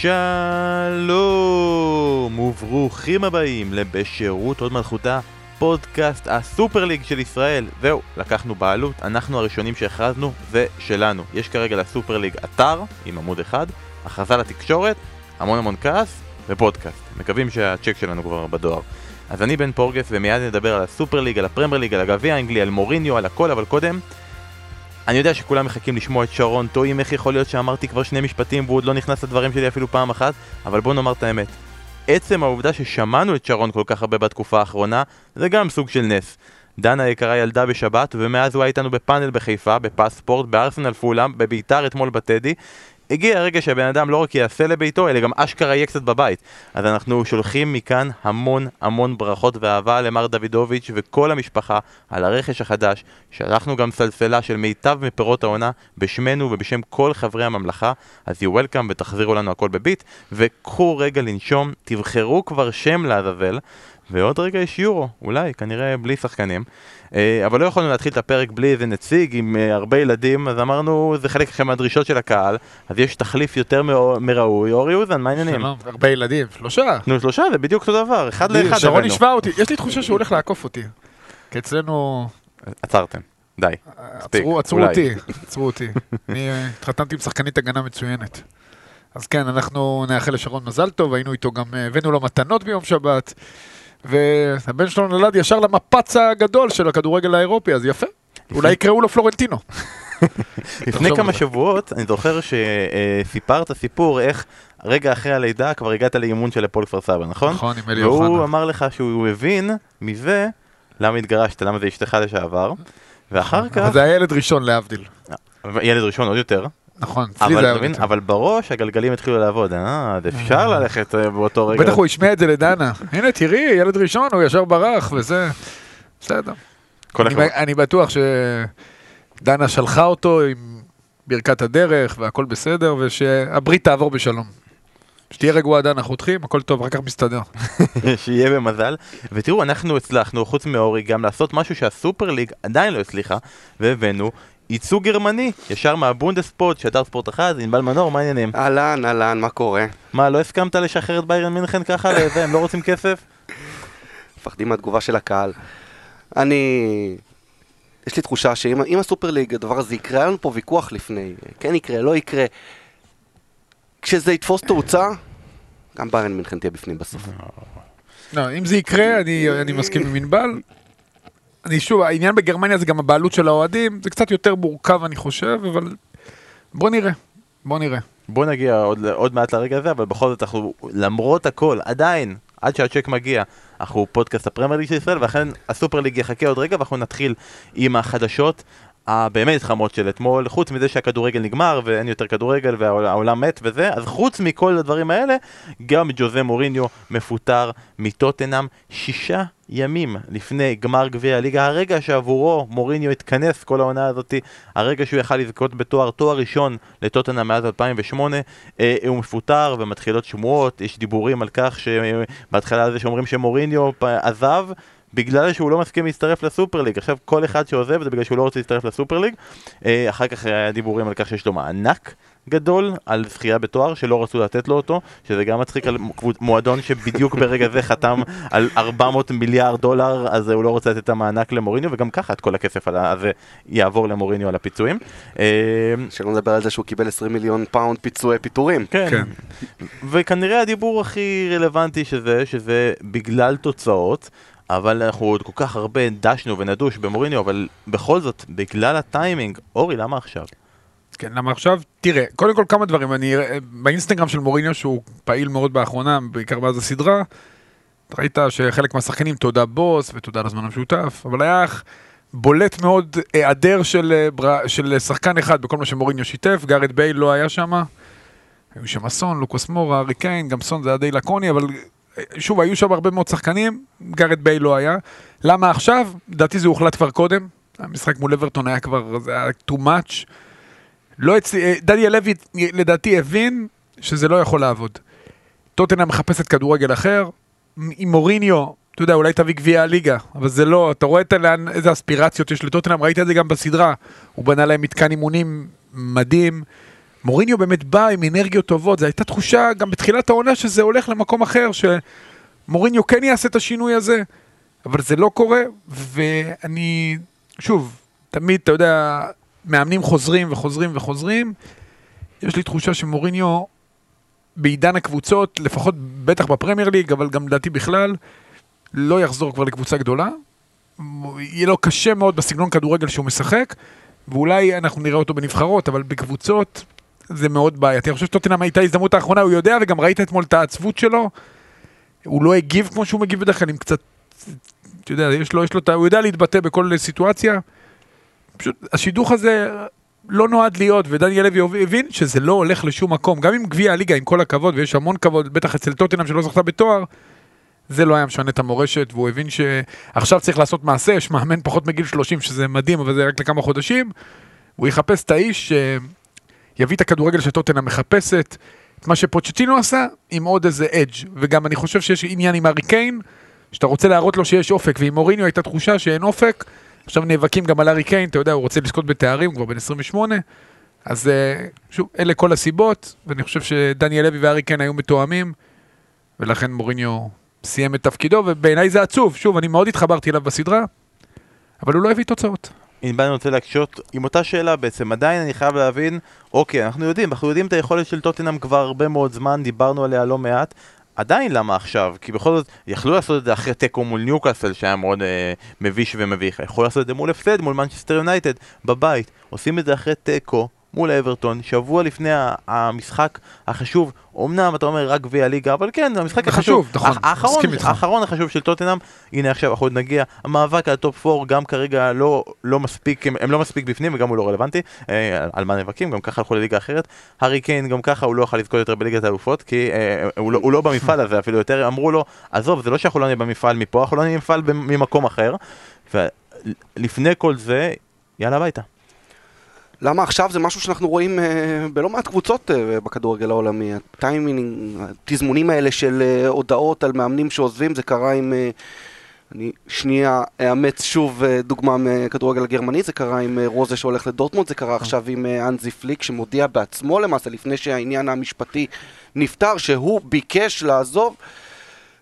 שלום וברוכים הבאים לבשירות עוד מלכותה, פודקאסט הסופר ליג של ישראל. זהו, לקחנו בעלות, אנחנו הראשונים שהכרזנו, זה שלנו. יש כרגע לסופר ליג אתר עם עמוד אחד, הכרזה לתקשורת, המון המון כעס ופודקאסט. מקווים שהצ'ק שלנו כבר בדואר. אז אני בן פורגס ומיד נדבר על הסופר ליג, על הפרמייר ליג, על הגביע האנגלי, על מוריניו, על הכל, אבל קודם אני יודע שכולם מחכים לשמוע את שרון טועים איך יכול להיות שאמרתי כבר שני משפטים והוא עוד לא נכנס לדברים שלי אפילו פעם אחת, אבל בוא נאמר את האמת. עצם העובדה ששמענו את שרון כל כך הרבה בתקופה האחרונה, זה גם סוג של נס. דנה היקרה ילדה בשבת, ומאז הוא היה איתנו בפאנל בחיפה, בפספורט, בארסנל פולאם, בביתר אתמול בטדי. הגיע הרגע שהבן אדם לא רק יעשה לביתו, אלא גם אשכרה יהיה קצת בבית. אז אנחנו שולחים מכאן המון המון ברכות ואהבה למר דוידוביץ' וכל המשפחה על הרכש החדש. שלחנו גם סלסלה של מיטב מפירות העונה בשמנו ובשם כל חברי הממלכה. אז you welcome ותחזירו לנו הכל בביט. וקחו רגע לנשום, תבחרו כבר שם לעזאזל. ועוד רגע יש יורו, אולי, כנראה בלי שחקנים. אה, אבל לא יכולנו להתחיל את הפרק בלי איזה נציג עם אה, הרבה ילדים, אז אמרנו, זה חלק אחר מהדרישות של הקהל, אז יש תחליף יותר מראוי, אורי אוזן, מה העניינים? שלום, הרבה ילדים, שלושה. נו, שלושה, זה בדיוק אותו דבר, אחד לאחד שרון. השווה אותי, יש לי תחושה שהוא הולך לעקוף אותי. כי אצלנו, עצרתם, די. מספיק, עצרו. אותי, עצרו אותי. אני אה, התחתנתי עם שחקנית הגנה מצוינת. אז כן, אנחנו נאחל לשרון מזל טוב, היינו איתו גם, הבאנו לו מתנות ביום שבת. והבן שלו נולד ישר למפץ הגדול של הכדורגל האירופי, אז יפה. אולי יקראו לו פלורנטינו. לפני כמה. שבועות, אני זוכר שסיפרת סיפור איך רגע אחרי הלידה כבר הגעת לאימון של הפועל כפר סבא, נכון? נכון, עם אלי והוא אוחנה. אמר לך שהוא הבין מזה למה התגרשת, למה זה אשתך לשעבר, ואחר כך, זה היה ילד ראשון להבדיל. ילד ראשון עוד יותר, נכון, אצלי זה היה מבין? אבל בראש הגלגלים התחילו לעבוד, אה, אז אפשר ללכת אה, באותו רגע. בטח הוא השמיע את זה לדנה. הנה, תראי, ילד ראשון, הוא ישר ברח, וזה... בסדר. אני בטוח שדנה שלחה אותו עם ברכת הדרך והכל בסדר, ושהברית תעבור בשלום. שתהיה רגועה דנה, חותכים, הכל טוב, רק כך מסתדר. שיהיה במזל. ותראו, אנחנו הצלחנו, חוץ מאורי, גם לעשות משהו שהסופר ליג עדיין לא הצליחה, והבאנו ייצוג גרמני, ישר מהבונדספורט, שדר ספורט אחד, ענבל מנור, מה העניינים? אהלן, אהלן, מה קורה? מה, לא הסכמת לשחרר את ביירן מינכן ככה לזה, הם לא רוצים כסף? מפחדים מהתגובה של הקהל. אני... יש לי תחושה שאם אם הסופר ליג הדבר הזה יקרה, היה לנו פה ויכוח לפני, כן יקרה, לא יקרה. כשזה יתפוס תאוצה, גם ביירן מינכן תהיה בפנים בסוף. לא, אם זה יקרה, אני, אני מסכים עם ענבל. אני שוב, העניין בגרמניה זה גם הבעלות של האוהדים, זה קצת יותר מורכב אני חושב, אבל בוא נראה, בוא נראה. בוא נגיע עוד, עוד מעט לרגע הזה, אבל בכל זאת אנחנו, למרות הכל, עדיין, עד שהצ'ק מגיע, אנחנו פודקאסט הפרמייר ליג של ישראל, ולכן הסופר ליג יחכה עוד רגע, ואנחנו נתחיל עם החדשות הבאמת חמות של אתמול, חוץ מזה שהכדורגל נגמר ואין יותר כדורגל והעולם מת וזה, אז חוץ מכל הדברים האלה, גם ג'וזה מוריניו מפוטר מטוטנאם שישה ימים לפני גמר גביע הליגה, הרגע שעבורו מוריניו התכנס כל העונה הזאתי, הרגע שהוא יכל לזכות בתואר, תואר ראשון לטוטנאם מאז 2008, אה, הוא מפוטר ומתחילות שמועות, יש דיבורים על כך שבהתחלה זה שאומרים שמוריניו עזב בגלל שהוא לא מסכים להצטרף לסופר ליג. עכשיו כל אחד שעוזב זה בגלל שהוא לא רוצה להצטרף לסופר ליג. אה, אחר כך היה דיבורים על כך שיש לו מענק גדול על זכייה בתואר שלא רצו לתת לו אותו, שזה גם מצחיק על מועדון שבדיוק ברגע זה חתם על 400 מיליארד דולר, אז הוא לא רוצה לתת את המענק למוריניו, וגם ככה את כל הכסף הזה יעבור למוריניו על הפיצויים. אה, שלא נדבר על זה שהוא קיבל 20 מיליון פאונד פיצויי פיטורים. כן. כן. וכנראה הדיבור הכי רלוונטי שזה, שזה בגלל תוצאות, אבל אנחנו עוד כל כך הרבה דשנו ונדוש במוריניו, אבל בכל זאת, בגלל הטיימינג, אורי, למה עכשיו? כן, למה עכשיו? תראה, קודם כל כמה דברים, אני, באינסטגרם של מוריניו, שהוא פעיל מאוד באחרונה, בעיקר מאז הסדרה, ראית שחלק מהשחקנים, תודה בוס ותודה לזמן המשותף, אבל היה בולט מאוד היעדר של, אה, של שחקן אחד בכל מה שמוריניו שיתף, גארת' בייל לא היה שם, היו שם סון, לוקאס מורה, הארי קיין, גם סון זה היה די לקוני, אבל אה, שוב, היו שם הרבה מאוד שחקנים, גארת' בייל לא היה. למה עכשיו? לדעתי זה הוחלט כבר קודם, המשחק מול אברטון היה כבר, זה היה too much. לא אצלי, אה, דניאל לוי לדעתי הבין שזה לא יכול לעבוד. טוטנאם מחפשת כדורגל אחר, עם מוריניו, אתה יודע, אולי תביא גביע הליגה, אבל זה לא, אתה רואה את לאן, איזה אספירציות יש לטוטנאם, ראית את זה גם בסדרה, הוא בנה להם מתקן אימונים מדהים, מוריניו באמת בא עם אנרגיות טובות, זו הייתה תחושה גם בתחילת העונה שזה הולך למקום אחר, שמוריניו כן יעשה את השינוי הזה, אבל זה לא קורה, ואני, שוב, תמיד, אתה יודע, מאמנים חוזרים וחוזרים וחוזרים, יש לי תחושה שמוריניו בעידן הקבוצות, לפחות בטח בפרמייר ליג, אבל גם לדעתי בכלל, לא יחזור כבר לקבוצה גדולה. יהיה לו קשה מאוד בסגנון כדורגל שהוא משחק, ואולי אנחנו נראה אותו בנבחרות, אבל בקבוצות זה מאוד בעייתי. אני חושב שטוטנאם הייתה הזדמנות האחרונה, הוא יודע, וגם ראית אתמול את העצבות שלו. הוא לא הגיב כמו שהוא מגיב בדרך כלל, עם קצת, אתה יודע, יש לו, יש לו, הוא יודע להתבטא בכל סיטואציה. פשוט השידוך הזה לא נועד להיות, ודניאל לוי הבין שזה לא הולך לשום מקום. גם עם גביע הליגה, עם כל הכבוד, ויש המון כבוד, בטח אצל טוטנאם שלא זכתה בתואר, זה לא היה משנה את המורשת, והוא הבין שעכשיו צריך לעשות מעשה, יש מאמן פחות מגיל 30, שזה מדהים, אבל זה רק לכמה חודשים. הוא יחפש את האיש שיביא את הכדורגל שטוטנאם מחפשת, את מה שפוצ'טינו עשה, עם עוד איזה אדג'. וגם אני חושב שיש עניין עם ארי קיין, שאתה רוצה להראות לו שיש אופק, ועם מוריניו הייתה תחושה שאין אופק. עכשיו נאבקים גם על ארי קיין, אתה יודע, הוא רוצה לזכות בתארים, הוא כבר בן 28. אז אה, שוב, אלה כל הסיבות, ואני חושב שדניאל לוי וארי קיין היו מתואמים, ולכן מוריניו סיים את תפקידו, ובעיניי זה עצוב. שוב, אני מאוד התחברתי אליו בסדרה, אבל הוא לא הביא תוצאות. ענבל אני רוצה להקשות עם אותה שאלה בעצם, עדיין אני חייב להבין, אוקיי, אנחנו יודעים, אנחנו יודעים את היכולת של טוטנאם כבר הרבה מאוד זמן, דיברנו עליה לא מעט, עדיין למה עכשיו? כי בכל זאת, יכלו לעשות את זה אחרי תיקו מול ניוקאסל שהיה מאוד אה, מביש ומביך, יכלו לעשות את זה מול הפסד, מול מנצ'סטר יונייטד, בבית, עושים את זה אחרי תיקו מול אברטון, שבוע לפני המשחק החשוב, אמנם אתה אומר רק גביע ליגה, אבל כן, המשחק החשוב, נכון, האחרון, האחרון החשוב של טוטנאם, הנה עכשיו אנחנו עוד נגיע, המאבק על top 4 גם כרגע לא, לא מספיק, הם, הם לא מספיק בפנים וגם הוא לא רלוונטי, אה, על מה נאבקים, גם ככה הלכו לליגה אחרת, הארי קיין גם ככה הוא לא יכול לזכות יותר בליגת האלופות, כי אה, הוא, לא, הוא לא במפעל הזה אפילו יותר, אמרו לו, עזוב, זה לא שאנחנו לא נהיה במפעל מפה, אנחנו לא נהיה במפעל ממקום אחר, ולפני כל זה, יאללה הביתה. למה עכשיו זה משהו שאנחנו רואים אה, בלא מעט קבוצות אה, בכדורגל העולמי. הטיימינג, התזמונים האלה של אה, הודעות על מאמנים שעוזבים, זה קרה עם... אה, אני שנייה אאמץ שוב אה, דוגמה מכדורגל הגרמני, זה קרה עם אה, רוזה שהולך לדורטמונד, זה קרה עכשיו עם אה, אנזי פליק שמודיע בעצמו למעשה, לפני שהעניין המשפטי נפתר, שהוא ביקש לעזוב.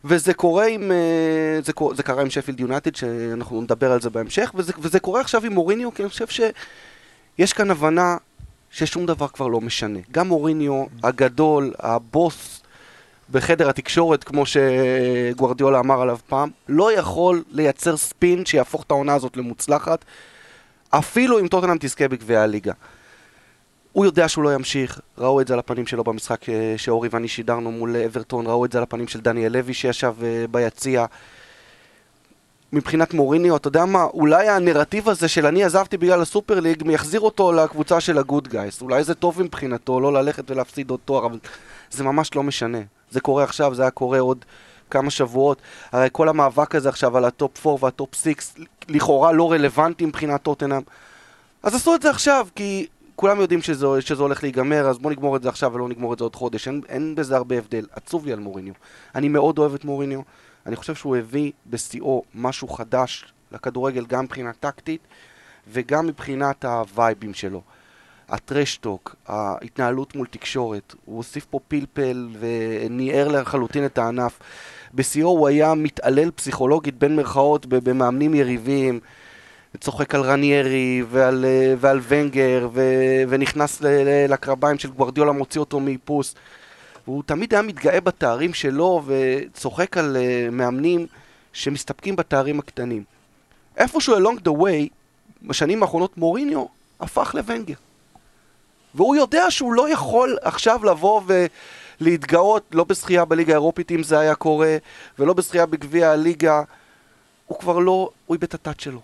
וזה קורה עם, אה, זה, זה קרה עם שפילד יונייטד, שאנחנו נדבר על זה בהמשך, וזה, וזה קורה עכשיו עם מוריניו, כי אני חושב. יש כאן הבנה ששום דבר כבר לא משנה. גם מוריניו הגדול, הבוס בחדר התקשורת, כמו שגוורדיולה אמר עליו פעם, לא יכול לייצר ספין שיהפוך את העונה הזאת למוצלחת, אפילו אם טוטנאם תזכה בגביע הליגה. הוא יודע שהוא לא ימשיך, ראו את זה על הפנים שלו במשחק אה, שאורי ואני שידרנו מול אוורטון, ראו את זה על הפנים של דניאל לוי שישב אה, ביציע. מבחינת מוריניו, אתה יודע מה, אולי הנרטיב הזה של אני עזבתי בגלל הסופר ליג, יחזיר אותו לקבוצה של ה good guys. אולי זה טוב מבחינתו, לא ללכת ולהפסיד עוד תואר, אבל זה ממש לא משנה. זה קורה עכשיו, זה היה קורה עוד כמה שבועות. הרי כל המאבק הזה עכשיו על ה top 4 וה top 6, לכאורה לא רלוונטי מבחינת טוטנאם. אז עשו את זה עכשיו, כי כולם יודעים שזה, שזה הולך להיגמר, אז בואו נגמור את זה עכשיו ולא נגמור את זה עוד חודש. אין, אין בזה הרבה הבדל. עצוב לי על מוריניו. אני מאוד אוהב את מוריניו. אני חושב שהוא הביא בשיאו משהו חדש לכדורגל גם מבחינה טקטית וגם מבחינת הווייבים שלו. הטרשטוק, ההתנהלות מול תקשורת, הוא הוסיף פה פלפל וניער לחלוטין את הענף. בשיאו הוא היה מתעלל פסיכולוגית בין מרכאות במאמנים יריבים, צוחק על רניירי ועל, ועל ונגר ו, ונכנס לקרביים של גוורדיולה, מוציא אותו מאיפוס. והוא תמיד היה מתגאה בתארים שלו וצוחק על uh, מאמנים שמסתפקים בתארים הקטנים. איפשהו along the way, בשנים האחרונות מוריניו הפך לוונגר. והוא יודע שהוא לא יכול עכשיו לבוא ולהתגאות לא בזכייה בליגה האירופית אם זה היה קורה, ולא בזכייה בגביע הליגה. הוא כבר לא, הוא איבד את הטאט שלו.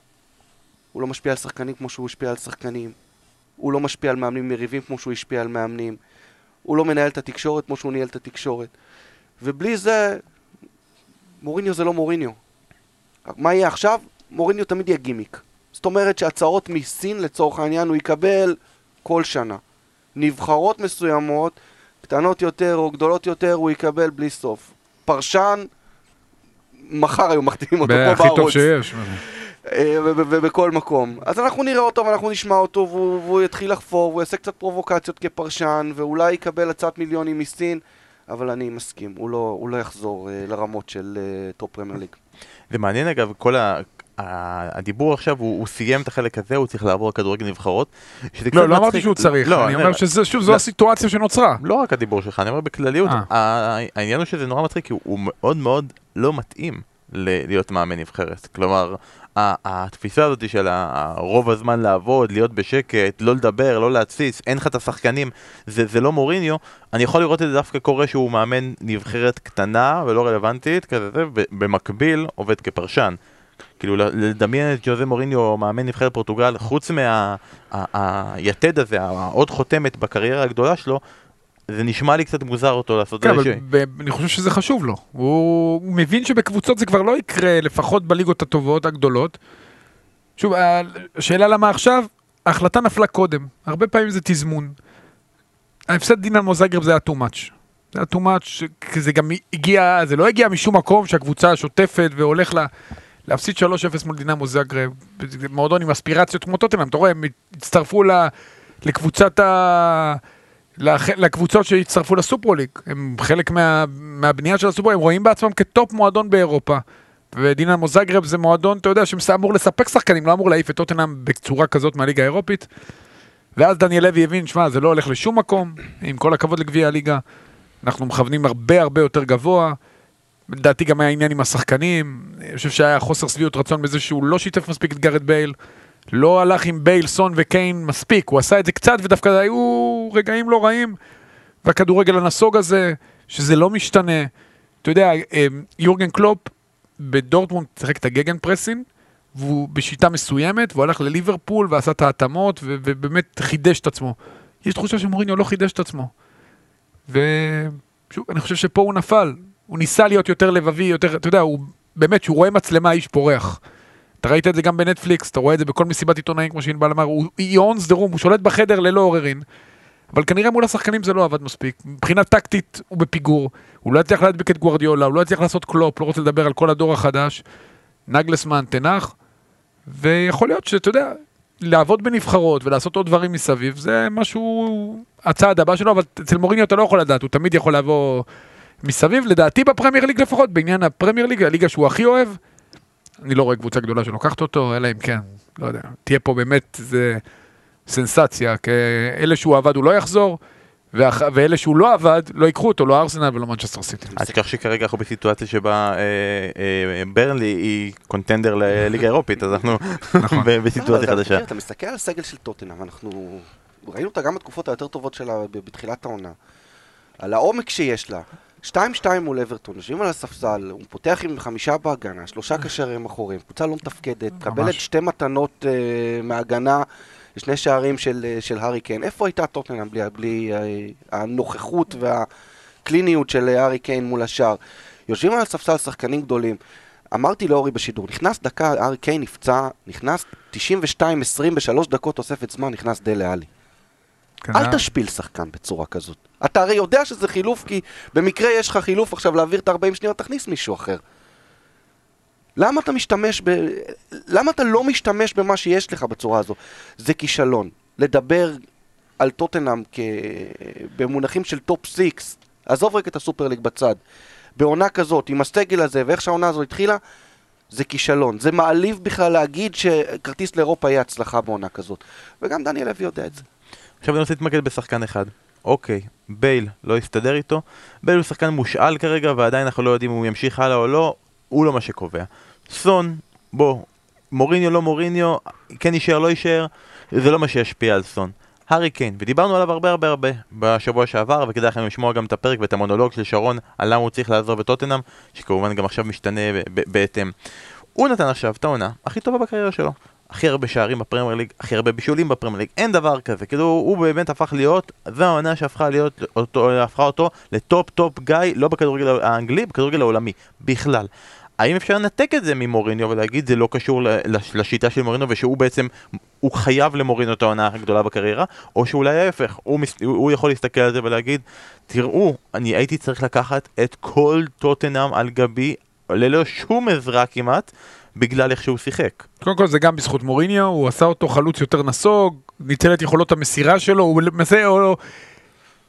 הוא לא משפיע על שחקנים כמו שהוא השפיע על שחקנים. הוא לא משפיע על מאמנים יריבים כמו שהוא השפיע על מאמנים. הוא לא מנהל את התקשורת כמו שהוא ניהל את התקשורת. ובלי זה, מוריניו זה לא מוריניו. מה יהיה עכשיו? מוריניו תמיד יהיה גימיק. זאת אומרת שהצהרות מסין לצורך העניין הוא יקבל כל שנה. נבחרות מסוימות, קטנות יותר או גדולות יותר, הוא יקבל בלי סוף. פרשן, מחר היו מחתימים אותו פה בערוץ. הכי טוב שיש. אה, ובכל מקום. אז אנחנו נראה אותו ואנחנו נשמע אותו והוא, והוא יתחיל לחפור, והוא יעשה קצת פרובוקציות כפרשן, ואולי יקבל הצעת מיליונים מסין, אבל אני מסכים, הוא לא, הוא לא יחזור אה, לרמות של אה, top פרמייר ליג. זה מעניין אגב, כל ה... הדיבור עכשיו, הוא, הוא סיים את החלק הזה, הוא צריך לעבור לכדורגל נבחרות. לא, לא אמרתי מצחיק. שהוא צריך, לא, אני אומר שזה, שוב, זו לא. הסיטואציה שנוצרה. לא רק הדיבור שלך, אני אומר בכלליות, אה. העניין הוא שזה נורא מצחיק, כי הוא- מאוד מאוד לא מתאים להיות מאמן נבחרת. כלומר, התפיסה הזאת של רוב הזמן לעבוד, להיות בשקט, לא לדבר, לא להתסיס, אין לך את השחקנים, זה, זה לא מוריניו. אני יכול לראות את זה דווקא קורה שהוא מאמן נבחרת קטנה ולא רלוונטית, כזה זה, במקביל עובד כפרשן. כאילו לדמיין את ג'וזה מוריניו מאמן נבחרת פורטוגל, חוץ מהיתד הזה, העוד חותמת בקריירה הגדולה שלו, זה נשמע לי קצת מוזר אותו לעשות כן, את אבל זה. ב- אני חושב שזה חשוב לו. הוא מבין שבקבוצות זה כבר לא יקרה, לפחות בליגות הטובות, הגדולות. שוב, השאלה למה עכשיו, ההחלטה נפלה קודם. הרבה פעמים זה תזמון. ההפסד דינמו זאגרב זה היה too much. זה היה too much, זה גם הגיע, זה לא הגיע משום מקום שהקבוצה שוטפת והולך לה... להפסיד 3-0 מול דינמו זאגרב, מועדון עם אספירציות כמו טוטנאם, אתה רואה, הם הצטרפו לקבוצת ה... לקבוצות שהצטרפו לסופרוליג, הם חלק מה... מהבנייה של הסופרוליג, הם רואים בעצמם כטופ מועדון באירופה. ודינמו זאגרב זה מועדון, אתה יודע, שאמור לספק שחקנים, לא אמור להעיף את טוטנאם בצורה כזאת מהליגה האירופית. ואז דניאל לוי הבין, שמע, זה לא הולך לשום מקום, עם כל הכבוד לגביע הליגה, אנחנו מכוונים הרבה הרבה יותר גבוה. לדעתי גם היה עניין עם השחקנים, אני חושב שהיה חוסר שביעות רצון בזה שהוא לא שיתף מספיק את גארת' בייל, לא הלך עם בייל, סון וקיין מספיק, הוא עשה את זה קצת ודווקא היו רגעים לא רעים, והכדורגל הנסוג הזה, שזה לא משתנה. אתה יודע, אמ, יורגן קלופ בדורטמונד שיחק את הגגן פרסינג, והוא בשיטה מסוימת, והוא הלך לליברפול ועשה את ההתאמות, ו- ובאמת חידש את עצמו. יש תחושה שמוריניו לא חידש את עצמו. ושוב, אני חושב שפה הוא נפל. הוא ניסה להיות יותר לבבי, יותר, אתה יודע, הוא באמת, כשהוא רואה מצלמה, האיש פורח. אתה ראית את זה גם בנטפליקס, אתה רואה את זה בכל מסיבת עיתונאים, כמו שענבל אמר, הוא owns the room, הוא שולט בחדר ללא עוררין. אבל כנראה מול השחקנים זה לא עבד מספיק. מבחינה טקטית הוא בפיגור, הוא לא יצליח להדביק את גוורדיולה, הוא לא יצליח לעשות קלופ, לא רוצה לדבר על כל הדור החדש. נגלסמן, תנח, ויכול להיות שאתה יודע, לעבוד בנבחרות ולעשות עוד דברים מסביב, זה משהו, הצעד הבא שלו, אבל אצל מוריניו אתה לא יכול לדעת, הוא תמיד יכול לבוא מסביב, לדעתי בפרמייר ליג לפחות, בעניין הפרמייר ליג, הליגה שהוא הכי אוהב, אני לא רואה קבוצה גדולה שלוקחת אותו, אלא אם כן, לא יודע, תהיה פה באמת איזה סנסציה, כי אלה שהוא עבד הוא לא יחזור, ואח... ואלה שהוא לא עבד, לא ייקחו אותו, לא ארסנל ולא מנצ'סטר סיטי. אל תשכח שכרגע אנחנו בסיטואציה שבה אה, אה, ברנלי היא קונטנדר לליגה האירופית, אז אנחנו נכון. בסיטואציה אתה- חדשה. אתה מסתכל על הסגל של טוטנאם, אנחנו ראינו אותה גם בתקופות היותר טובות שלה בתחילת העונה. על העומק שיש לה. 2-2 מול אברטון, יושבים על הספסל, הוא פותח עם חמישה בהגנה, שלושה קשרים אחורים, קבוצה לא מתפקדת, מקבלת שתי מתנות uh, מהגנה, שני שערים של, uh, של הארי קיין. איפה הייתה טוטנאם בלי, בלי uh, הנוכחות והקליניות של אה, הארי קיין מול השער? יושבים על הספסל שחקנים גדולים. אמרתי לאורי בשידור, נכנס דקה, הארי קיין נפצע, נכנס 92-20 בשלוש דקות תוספת זמן, נכנס דלה עלי. כן, אל תשפיל שחקן בצורה כזאת. אתה הרי יודע שזה חילוף, כי במקרה יש לך חילוף עכשיו להעביר את ה-40 שניות, תכניס מישהו אחר. למה אתה משתמש ב... למה אתה לא משתמש במה שיש לך בצורה הזו? זה כישלון. לדבר על טוטנאם כ... במונחים של top 6, עזוב רגע את הסופר ליג בצד. בעונה כזאת, עם הסגל הזה, ואיך שהעונה הזו התחילה, זה כישלון. זה מעליב בכלל להגיד שכרטיס לאירופה יהיה הצלחה בעונה כזאת. וגם דניאל לוי יודע את זה. עכשיו אני רוצה להתמקד בשחקן אחד. אוקיי, בייל לא יסתדר איתו. בייל הוא שחקן מושאל כרגע ועדיין אנחנו לא יודעים אם הוא ימשיך הלאה או לא, הוא לא מה שקובע. סון, בוא, מוריניו לא מוריניו, כן יישאר לא יישאר, זה לא מה שישפיע על סון. הארי קיין, ודיברנו עליו הרבה הרבה הרבה בשבוע שעבר, וכדאי לכם לשמוע גם את הפרק ואת המונולוג של שרון על למה הוא צריך לעזוב את טוטנאם, שכמובן גם עכשיו משתנה בהתאם. הוא נתן עכשיו את העונה הכי טובה בקריירה שלו. הכי הרבה שערים בפרמייר ליג, הכי הרבה בישולים בפרמייר ליג, אין דבר כזה, כאילו הוא באמת הפך להיות, זו העונה שהפכה להיות, אותו, הפכה אותו ל top top guy, לא בכדורגל האנגלי, בכדורגל העולמי, בכלל. האם אפשר לנתק את זה ממוריניו ולהגיד זה לא קשור לשיטה של מוריניו ושהוא בעצם, הוא חייב למוריניו את העונה הגדולה בקריירה, או שאולי ההפך, הוא, מס- הוא יכול להסתכל על זה ולהגיד, תראו, אני הייתי צריך לקחת את כל טוטנאם על גבי, ללא שום עזרה כמעט, בגלל איך שהוא שיחק. קודם כל זה גם בזכות מוריניו, הוא עשה אותו חלוץ יותר נסוג, ניצל את יכולות המסירה שלו, הוא למעשה או,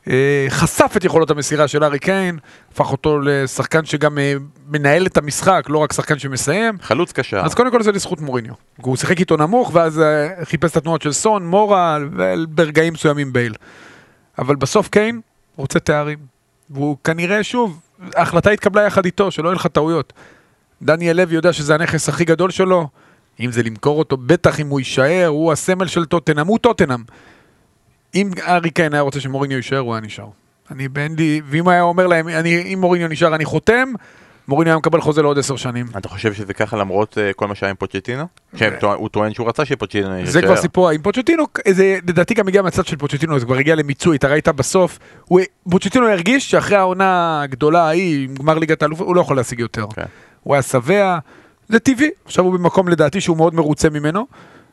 אה, חשף את יכולות המסירה של ארי קיין, הפך אותו לשחקן שגם אה, מנהל את המשחק, לא רק שחקן שמסיים. חלוץ קשר. אז קודם כל זה לזכות מוריניו. הוא שיחק איתו נמוך, ואז אה, חיפש את התנועות של סון, מורה, וברגעים מסוימים בייל. אבל בסוף קיין רוצה תארים. והוא כנראה, שוב, ההחלטה התקבלה יחד איתו, שלא יהיו לך טעויות. דניאל לוי יודע שזה הנכס הכי גדול שלו, אם זה למכור אותו, בטח אם הוא יישאר, הוא הסמל של טוטנאם, הוא טוטנאם. אם ארי קיין היה רוצה שמוריניו יישאר, הוא היה נשאר. אני אין לי, ואם היה אומר להם, אני, אם מוריניו נשאר אני חותם, מוריניו היה מקבל חוזה לעוד עשר שנים. אתה חושב שזה ככה למרות uh, כל מה שהיה עם פוצ'טינו? שהוא טוען שהוא רצה שפוצ'טינו יישאר. זה כבר סיפור, עם פוצ'טינו, זה לדעתי גם הגיע מהצד של פוצ'טינו, זה כבר הגיע למיצוי, אתה ראית בסוף, פוצ'טינו הרגיש שאחרי העונה הגדולה ההיא, גמר ליגת האלופות, הוא לא יכול להשיג יותר. כן. הוא היה שבע, זה טבעי, עכשיו הוא במקום לדעתי שהוא מאוד מרוצה ממנו,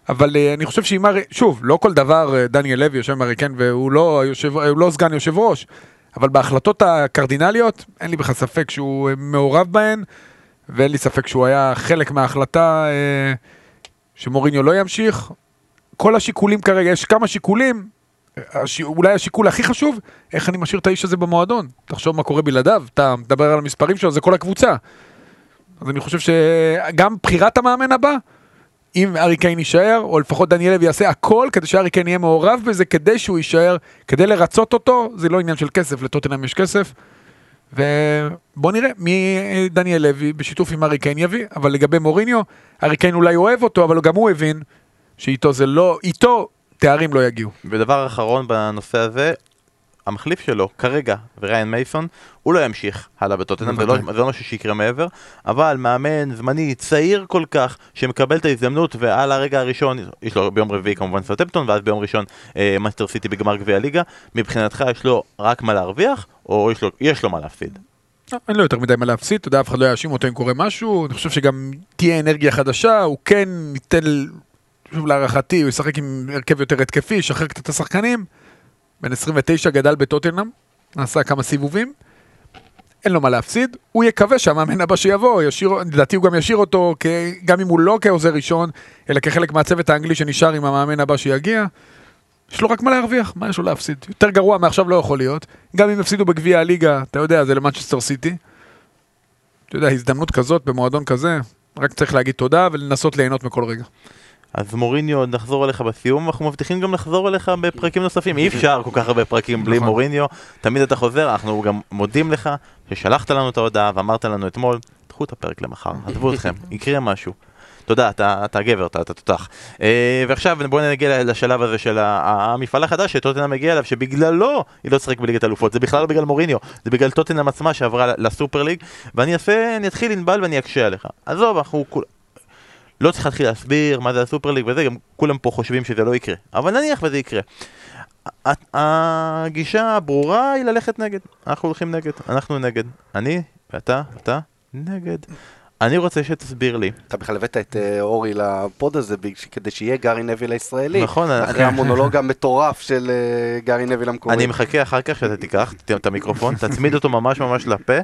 אבל אה, אני חושב שאם, ארי- שוב, לא כל דבר אה, דניאל לוי יושב עם ארי קן והוא לא, היושב, הוא לא סגן יושב ראש, אבל בהחלטות הקרדינליות, אין לי בכלל ספק שהוא אה, מעורב בהן, ואין לי ספק שהוא היה חלק מההחלטה אה, שמוריניו לא ימשיך. כל השיקולים כרגע, יש כמה שיקולים, הש... אולי השיקול הכי חשוב, איך אני משאיר את האיש הזה במועדון. תחשוב מה קורה בלעדיו, אתה מדבר על המספרים שלו, זה כל הקבוצה. אז אני חושב שגם בחירת המאמן הבא, אם ארי קיין יישאר, או לפחות דניאל לוי יעשה הכל כדי שארי קיין יהיה מעורב בזה, כדי שהוא יישאר, כדי לרצות אותו, זה לא עניין של כסף, לטוטנאם יש כסף. ובוא נראה מי דניאל לוי בשיתוף עם ארי קיין יביא, אבל לגבי מוריניו, ארי קיין אולי אוהב אותו, אבל גם הוא הבין שאיתו זה לא, איתו תארים לא יגיעו. ודבר אחרון בנושא הזה, המחליף שלו כרגע, וריין מייסון, הוא לא ימשיך הלאה בטוטנאם, זה לא. זה לא משהו שיקרה מעבר, אבל מאמן זמני צעיר כל כך, שמקבל את ההזדמנות, ועל הרגע הראשון, יש לו ביום רביעי כמובן סרטפטון, ואז ביום ראשון אה, מנצ'סטר סיטי בגמר גביע הליגה, מבחינתך יש לו רק מה להרוויח, או יש לו, יש לו מה להפסיד? לא, אין לו יותר מדי מה להפסיד, אתה יודע, אף אחד לא יאשים אותו אם קורה משהו, אני חושב שגם תהיה אנרגיה חדשה, הוא כן ייתן, שוב להערכתי, הוא ישחק עם הרכב יותר התקפי, ישחרר קצת את השחקנים, בן 29, גדל בטוטנאם, עשה כמה סיבובים, אין לו מה להפסיד, הוא יקווה שהמאמן הבא שיבוא, ישאיר, לדעתי הוא גם ישאיר אותו, כ, גם אם הוא לא כעוזר ראשון, אלא כחלק מהצוות האנגלי שנשאר עם המאמן הבא שיגיע. יש לו רק מה להרוויח, מה יש לו להפסיד? יותר גרוע מעכשיו לא יכול להיות. גם אם יפסידו בגביע הליגה, אתה יודע, זה למנצ'סטר סיטי. אתה יודע, הזדמנות כזאת במועדון כזה, רק צריך להגיד תודה ולנסות ליהנות מכל רגע. אז מוריניו, נחזור אליך בסיום, אנחנו מבטיחים גם לחזור אליך בפרקים נוספים, אי אפשר כל כך הרבה פרקים בלי נכון. מוריניו, תמיד אתה חוזר, אנחנו גם מודים לך ששלחת לנו את ההודעה ואמרת לנו אתמול, קחו את הפרק למחר, עזבו אתכם, יקרה משהו. תודה, אתה, אתה גבר, אתה, אתה תותח. אה, ועכשיו בואו נגיע לשלב הזה של המפעל החדש שטוטנאם מגיע אליו, שבגללו היא לא תשחק בליגת אלופות, זה בכלל לא בגלל מוריניו, זה בגלל טוטנאם עצמה שעברה לסופר ליג, ואני אעשה, אני אתחיל ענבל ואני אקשה עליך. עזוב, אנחנו כול... לא צריך להתחיל להסביר מה זה הסופר ליג וזה, גם כולם פה חושבים שזה לא יקרה. אבל נניח וזה יקרה. הגישה הברורה היא ללכת נגד. אנחנו הולכים נגד, אנחנו נגד. אני, ואתה, אתה, נגד. אני רוצה שתסביר לי. אתה בכלל הבאת את אה, אורי לפוד הזה כדי שיהיה גארי נביל הישראלי. נכון, אחרי המונולוג המטורף של אה, גארי נביל המקורי. אני מחכה אחר כך שאתה תיקח את המיקרופון, תצמיד אותו ממש ממש לפה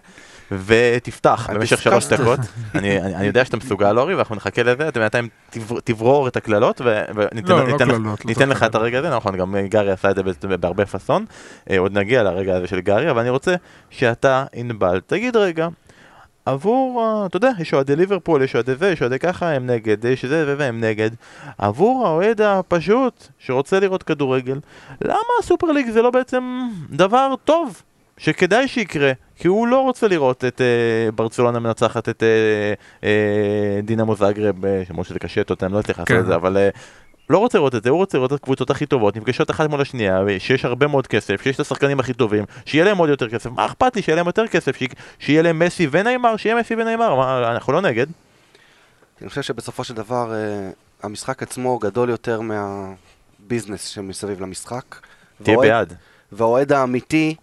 ותפתח במשך שלוש. דקות. אני אני- אני יודע שאתה מסוגל אורי ואנחנו נחכה לזה, אתה בינתיים תבר- תברור את הקללות וניתן לא, לא ניתן לא ניתן לך. את הרגע הזה, נכון, גם גרי עשה את זה בהרבה פאסון, אה, עוד נגיע לרגע הזה של גרי, אבל אני רוצה שאתה, ענבל, תגיד רגע, עבור, אתה יודע, יש אוהדי ליברפול, יש אוהדי זה, יש אוהדי ככה, הם נגד, יש זה וזה, הם נגד. עבור האוהד הפשוט, שרוצה לראות כדורגל, למה הסופר ליג זה לא בעצם דבר טוב? שכדאי שיקרה, כי הוא לא רוצה לראות את אה, ברצלונה מנצחת את אה, אה, דינמו זאגרב, אה, למרות שזה קשה, אתה לא צריך לעשות כן. את זה, אבל אה, לא רוצה לראות את זה, הוא רוצה לראות את הקבוצות הכי טובות, נפגשות אחת מול השנייה, שיש הרבה מאוד כסף, שיש את השחקנים הכי טובים, שיהיה להם עוד יותר כסף, מה אכפת לי שיהיה להם יותר כסף, שיהיה להם מסי וניימר, שיהיה מסי וניימר, מה, אנחנו לא נגד. אני חושב שבסופו של דבר אה, המשחק עצמו גדול יותר מהביזנס שמסביב למשחק. תהיה בעד. והאוהד האמיתי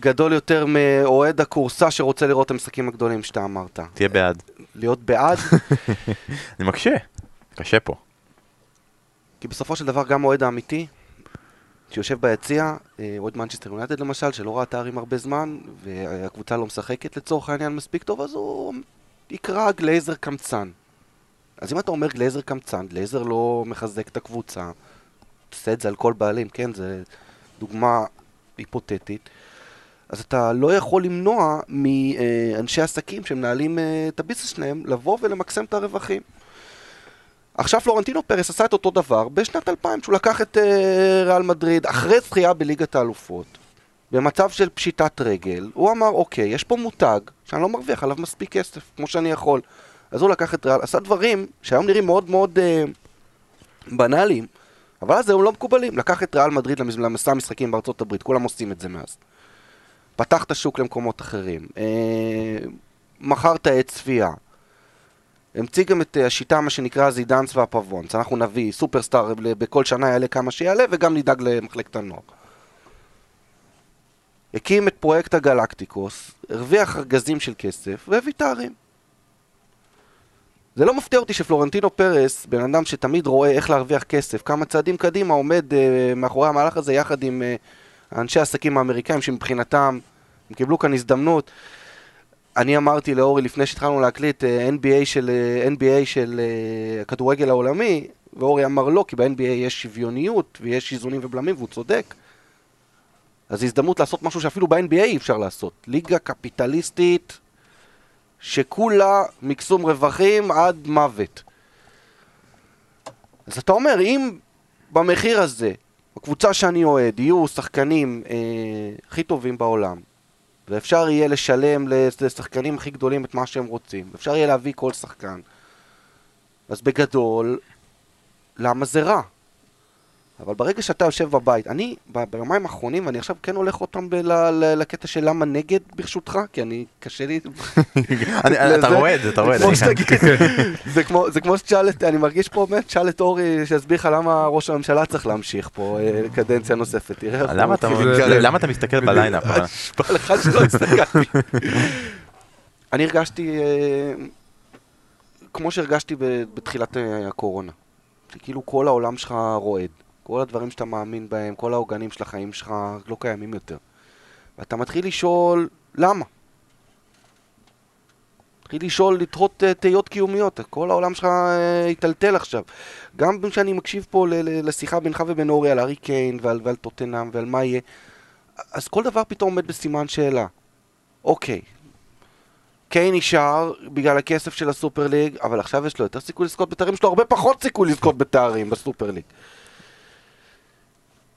גדול יותר מאוהד הכורסה שרוצה לראות את המשחקים הגדולים שאתה אמרת. תהיה בעד. להיות בעד, אני מקשה, קשה פה. כי בסופו של דבר גם האוהד האמיתי, שיושב ביציע, אה, אוהד מנצ'סטר יונייטד למשל, שלא ראה תארים הרבה זמן, והקבוצה לא משחקת לצורך העניין מספיק טוב, אז הוא יקרא גלייזר קמצן. אז אם אתה אומר גלייזר קמצן, גלייזר לא מחזק את הקבוצה, עושה את זה על כל בעלים, כן, זה דוגמה היפותטית, אז אתה לא יכול למנוע מאנשי עסקים שמנהלים אה, את הביזנס שלהם לבוא ולמקסם את הרווחים. עכשיו פלורנטינו פרס עשה את אותו דבר בשנת 2000, שהוא לקח את אה, ריאל מדריד אחרי זכייה בליגת האלופות, במצב של פשיטת רגל, הוא אמר, אוקיי, יש פה מותג שאני לא מרוויח עליו מספיק כסף, כמו שאני יכול. אז הוא לקח את ריאל, עשה דברים שהיום נראים מאוד מאוד אה, בנאליים, אבל אז הם לא מקובלים. לקח את ריאל מדריד למס- למסע המשחקים בארצות הברית, כולם עושים את זה מאז. פתח את השוק למקומות אחרים. אה, מכר את העץ צפייה. המציא גם את אה, השיטה, מה שנקרא זידאנס והפבונס. אנחנו נביא סופרסטאר בכל שנה יעלה כמה שיעלה, וגם נדאג למחלקת הנוער. הקים את פרויקט הגלקטיקוס, הרוויח ארגזים של כסף, והביא תארים. זה לא מפתיע אותי שפלורנטינו פרס, בן אדם שתמיד רואה איך להרוויח כסף, כמה צעדים קדימה עומד uh, מאחורי המהלך הזה יחד עם uh, אנשי העסקים האמריקאים שמבחינתם הם קיבלו כאן הזדמנות. אני אמרתי לאורי לפני שהתחלנו להקליט uh, NBA של, uh, NBA של uh, הכדורגל העולמי, ואורי אמר לא, כי ב-NBA יש שוויוניות ויש איזונים ובלמים והוא צודק. אז זו הזדמנות לעשות משהו שאפילו ב-NBA אי אפשר לעשות. ליגה קפיטליסטית שכולה מקסום רווחים עד מוות. אז אתה אומר, אם במחיר הזה, בקבוצה שאני אוהד, יהיו שחקנים אה, הכי טובים בעולם, ואפשר יהיה לשלם לשחקנים הכי גדולים את מה שהם רוצים, אפשר יהיה להביא כל שחקן, אז בגדול, למה זה רע? אבל ברגע שאתה יושב בבית, אני ביומיים האחרונים, ואני עכשיו כן הולך עוד פעם לקטע של למה נגד ברשותך, כי אני, קשה לי... אתה זה, אתה כמו זה. כמו, שתשאל את, אני מרגיש פה באמת, תשאל את אורי שיסביר לך למה ראש הממשלה צריך להמשיך פה אה, קדנציה נוספת, תראה איך למה הוא אתה-. למה מסתכל? אבל? נשבע לך שלא הסתכלתי. אני הרגשתי, אה, כמו שהרגשתי בתחילת אה, הקורונה, שכאילו כל העולם שלך רועד, כל הדברים שאתה מאמין בהם, כל העוגנים של החיים שלך לא קיימים יותר. ואתה מתחיל לשאול, למה? מתחיל לשאול, לתהות אה, תהיות קיומיות, כל העולם שלך אה, היטלטל עכשיו. גם כשאני מקשיב פה לשיחה בינך ובין אורי על הארי קיין ועל, ועל טוטנאם ועל מה יהיה, אז כל דבר פתאום עומד בסימן שאלה. אוקיי, קיין נשאר בגלל הכסף של הסופר ליג, אבל עכשיו יש לו יותר סיכוי לזכות בתארים, יש לו הרבה פחות סיכוי לזכות בתארים בסופר ליג.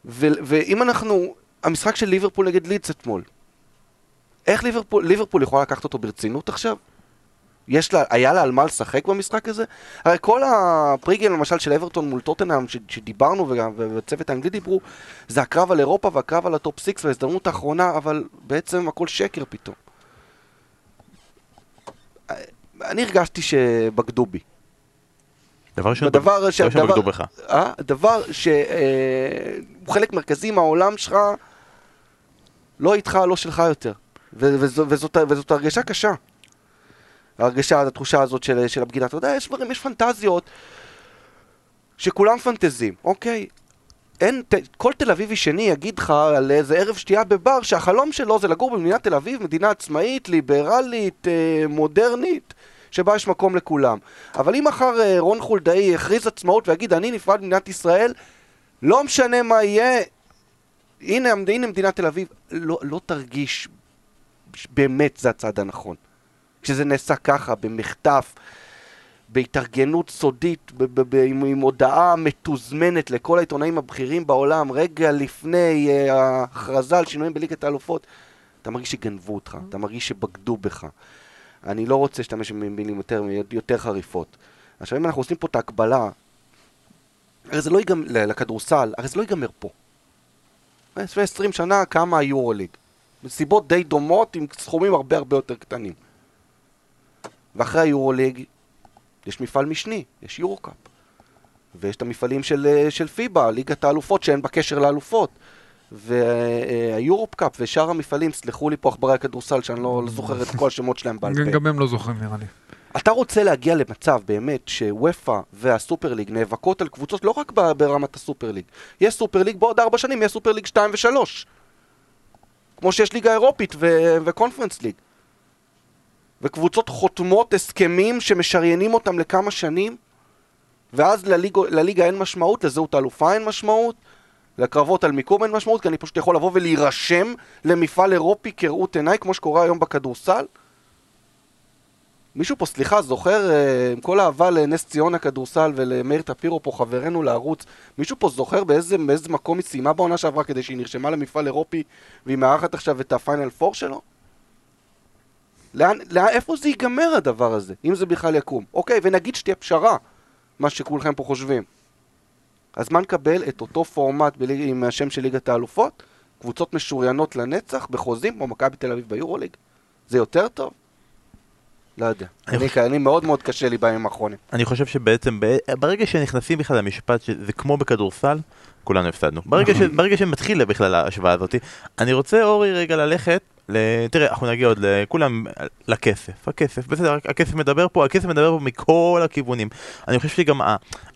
ו- ואם אנחנו, המשחק של ליברפול נגד לידס אתמול, איך ליברפול, ליברפול יכולה לקחת אותו ברצינות עכשיו? יש לה, היה לה על מה לשחק במשחק הזה? הרי כל הפריגיים למשל של אוורטון מול טוטנאם ש- שדיברנו וגם וצוות האנגלי דיברו זה הקרב על אירופה והקרב על ה top six וההזדמנות האחרונה אבל בעצם הכל שקר פתאום. אני הרגשתי שבגדו בי. דבר ראשון, בדבר דבר ראשון בגדו בך. אה? דבר שהוא חלק מרכזי מהעולם שלך, לא איתך, לא שלך יותר. ו- וזאת, וזאת הרגשה קשה. ההרגשה, התחושה הזאת של, של הבגידה. אתה יודע, יש דברים, יש פנטזיות שכולם פנטזים, אוקיי? אין, ת, כל תל אביבי שני יגיד לך על איזה ערב שתייה בבר שהחלום שלו זה לגור במדינת תל אביב, מדינה עצמאית, ליברלית, אה, מודרנית, שבה יש מקום לכולם. אבל אם מחר אה, רון חולדאי יכריז עצמאות ויגיד אני נפרד ממדינת ישראל, לא משנה מה יהיה, הנה, הנה מדינת תל אביב, לא, לא תרגיש באמת זה הצעד הנכון. כשזה נעשה ככה, במחטף, בהתארגנות סודית, ב- ב- ב- עם, עם הודעה מתוזמנת לכל העיתונאים הבכירים בעולם, רגע לפני אה, ההכרזה על שינויים בליגת האלופות, אתה מרגיש שגנבו אותך, אתה מרגיש שבגדו בך. אני לא רוצה להשתמש במילים יותר, יותר חריפות. עכשיו, אם אנחנו עושים פה את ההקבלה, הרי זה לא ייגמר, לכדורסל, הרי זה לא ייגמר פה. לפני 20 שנה קמה היורוליג. מסיבות די דומות עם סכומים הרבה הרבה יותר קטנים. ואחרי היורוליג יש מפעל משני, יש יורו-קאפ. ויש את המפעלים של, אה, של פיבה, ליגת האלופות שאין בה קשר לאלופות. והיורוקאפ ושאר המפעלים, סלחו לי פה עכברי הכדורסל שאני לא, זוכר את כל השמות שלהם בעל פה. גם הם לא זוכרים נראה לי. אתה רוצה להגיע למצב באמת שוופא והסופר ליג נאבקות על קבוצות לא רק ברמת הסופר ליג. יש סופר ליג בעוד ארבע שנים, יש סופר ליג 2 ו-3. כמו שיש ליגה אירופית ו- וקונפרנס ליג. וקבוצות חותמות הסכמים שמשריינים אותם לכמה שנים, ואז לליג, לליגה אין משמעות, לזהות האלופה אין משמעות, לקרבות על מיקום אין משמעות, כי אני פשוט יכול לבוא ולהירשם למפעל אירופי כראות עיניי, כמו שקורה היום בכדורסל. מישהו פה, סליחה, זוכר, אה, עם כל אהבה לנס ציונה כדורסל ולמאיר טפירו פה, חברנו לערוץ, מישהו פה זוכר באיזה, באיזה מקום היא סיימה בעונה שעברה כדי שהיא נרשמה למפעל אירופי והיא מארחת עכשיו את הפיינל פור שלו? לאן, לאן, איפה זה ייגמר הדבר הזה, אם זה בכלל יקום? אוקיי, ונגיד שתהיה פשרה, מה שכולכם פה חושבים. אז מה נקבל את אותו פורמט בליג, עם השם של ליגת האלופות? קבוצות משוריינות לנצח בחוזים כמו מכבי תל אביב ביורוליג? זה יותר טוב? לא יודע. אני אני, חושב- אני מאוד מאוד קשה לי בימים האחרונים. אני חושב שבעצם ברגע שנכנסים בכלל למשפט שזה כמו בכדורסל, כולנו הפסדנו. ברגע, ש... ברגע שמתחיל בכלל ההשוואה הזאת, אני רוצה אורי רגע ללכת. תראה, אנחנו נגיע עוד לכולם, לכסף, הכסף, בסדר, הכסף מדבר פה, הכסף מדבר פה מכל הכיוונים. אני חושב שגם.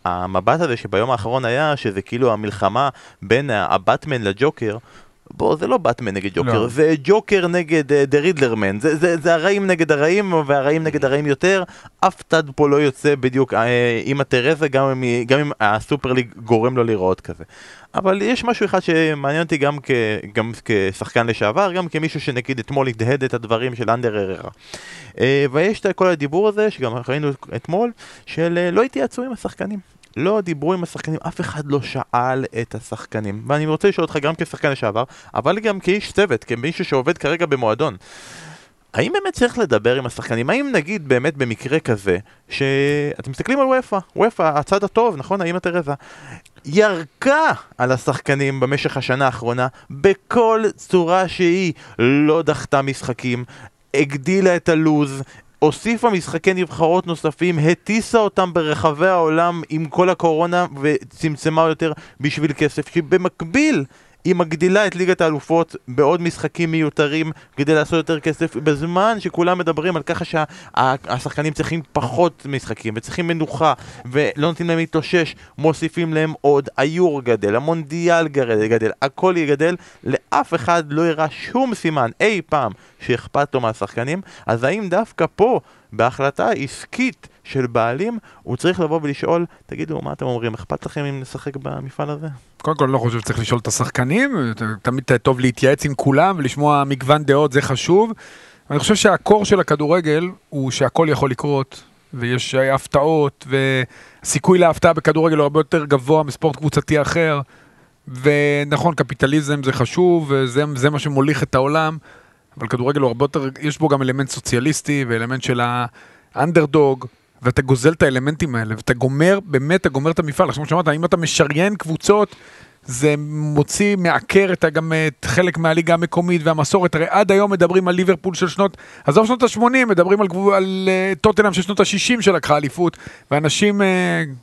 המבט הזה שביום האחרון היה, שזה כאילו המלחמה בין הבטמן לג'וקר, בוא, זה לא באטמן נגד ג'וקר, לא. זה ג'וקר נגד דה רידלרמן, זה, זה, זה הרעים נגד הרעים והרעים נגד הרעים יותר, אף צד פה לא יוצא בדיוק אה, עם התרזה, גם אם, גם אם הסופר ליג גורם לו להיראות כזה. אבל יש משהו אחד שמעניין אותי גם, כ, גם כשחקן לשעבר, גם כמישהו שנגיד אתמול הדהד את הדברים של אנדר אררה. אה, ויש את כל הדיבור הזה, שגם ראינו אתמול, של אה, לא התייעצו עם השחקנים. לא דיברו עם השחקנים, אף אחד לא שאל את השחקנים. ואני רוצה לשאול אותך גם כשחקן לשעבר, אבל גם כאיש צוות, כמישהו שעובד כרגע במועדון. האם באמת צריך לדבר עם השחקנים? האם נגיד באמת במקרה כזה, שאתם מסתכלים על וופא, וופא, הצד הטוב, נכון? האם תרזה, ירקה על השחקנים במשך השנה האחרונה בכל צורה שהיא, לא דחתה משחקים, הגדילה את הלוז, הוסיפה משחקי נבחרות נוספים, הטיסה אותם ברחבי העולם עם כל הקורונה וצמצמה יותר בשביל כסף, שבמקביל היא מגדילה את ליגת האלופות בעוד משחקים מיותרים כדי לעשות יותר כסף בזמן שכולם מדברים על ככה שהשחקנים צריכים פחות משחקים וצריכים מנוחה ולא נותנים להם להתאושש, מוסיפים להם עוד, היור גדל, המונדיאל גדל, הכל יגדל, לאף אחד לא הראה שום סימן אי פעם שאכפת לו מהשחקנים, אז האם דווקא פה בהחלטה עסקית של בעלים הוא צריך לבוא ולשאול, תגידו מה אתם אומרים, אכפת לכם אם נשחק במפעל הזה? קודם כל, לא חושב שצריך לשאול את השחקנים, תמיד טוב להתייעץ עם כולם ולשמוע מגוון דעות, זה חשוב. אני חושב שהקור של הכדורגל הוא שהכל יכול לקרות, ויש הפתעות, והסיכוי להפתעה בכדורגל הוא הרבה יותר גבוה מספורט קבוצתי אחר. ונכון, קפיטליזם זה חשוב, וזה זה מה שמוליך את העולם, אבל כדורגל הוא הרבה יותר, יש בו גם אלמנט סוציאליסטי ואלמנט של האנדרדוג, ואתה גוזל את האלמנטים האלה, ואתה גומר, באמת אתה גומר את המפעל. עכשיו שאמרת, אם אתה משריין קבוצות, זה מוציא, מעקר את, גם את חלק מהליגה המקומית והמסורת. הרי עד היום מדברים על ליברפול של שנות, עזוב שנות ה-80, מדברים על, על uh, טוטנאם של שנות ה-60 שלקחה אליפות, ואנשים, uh,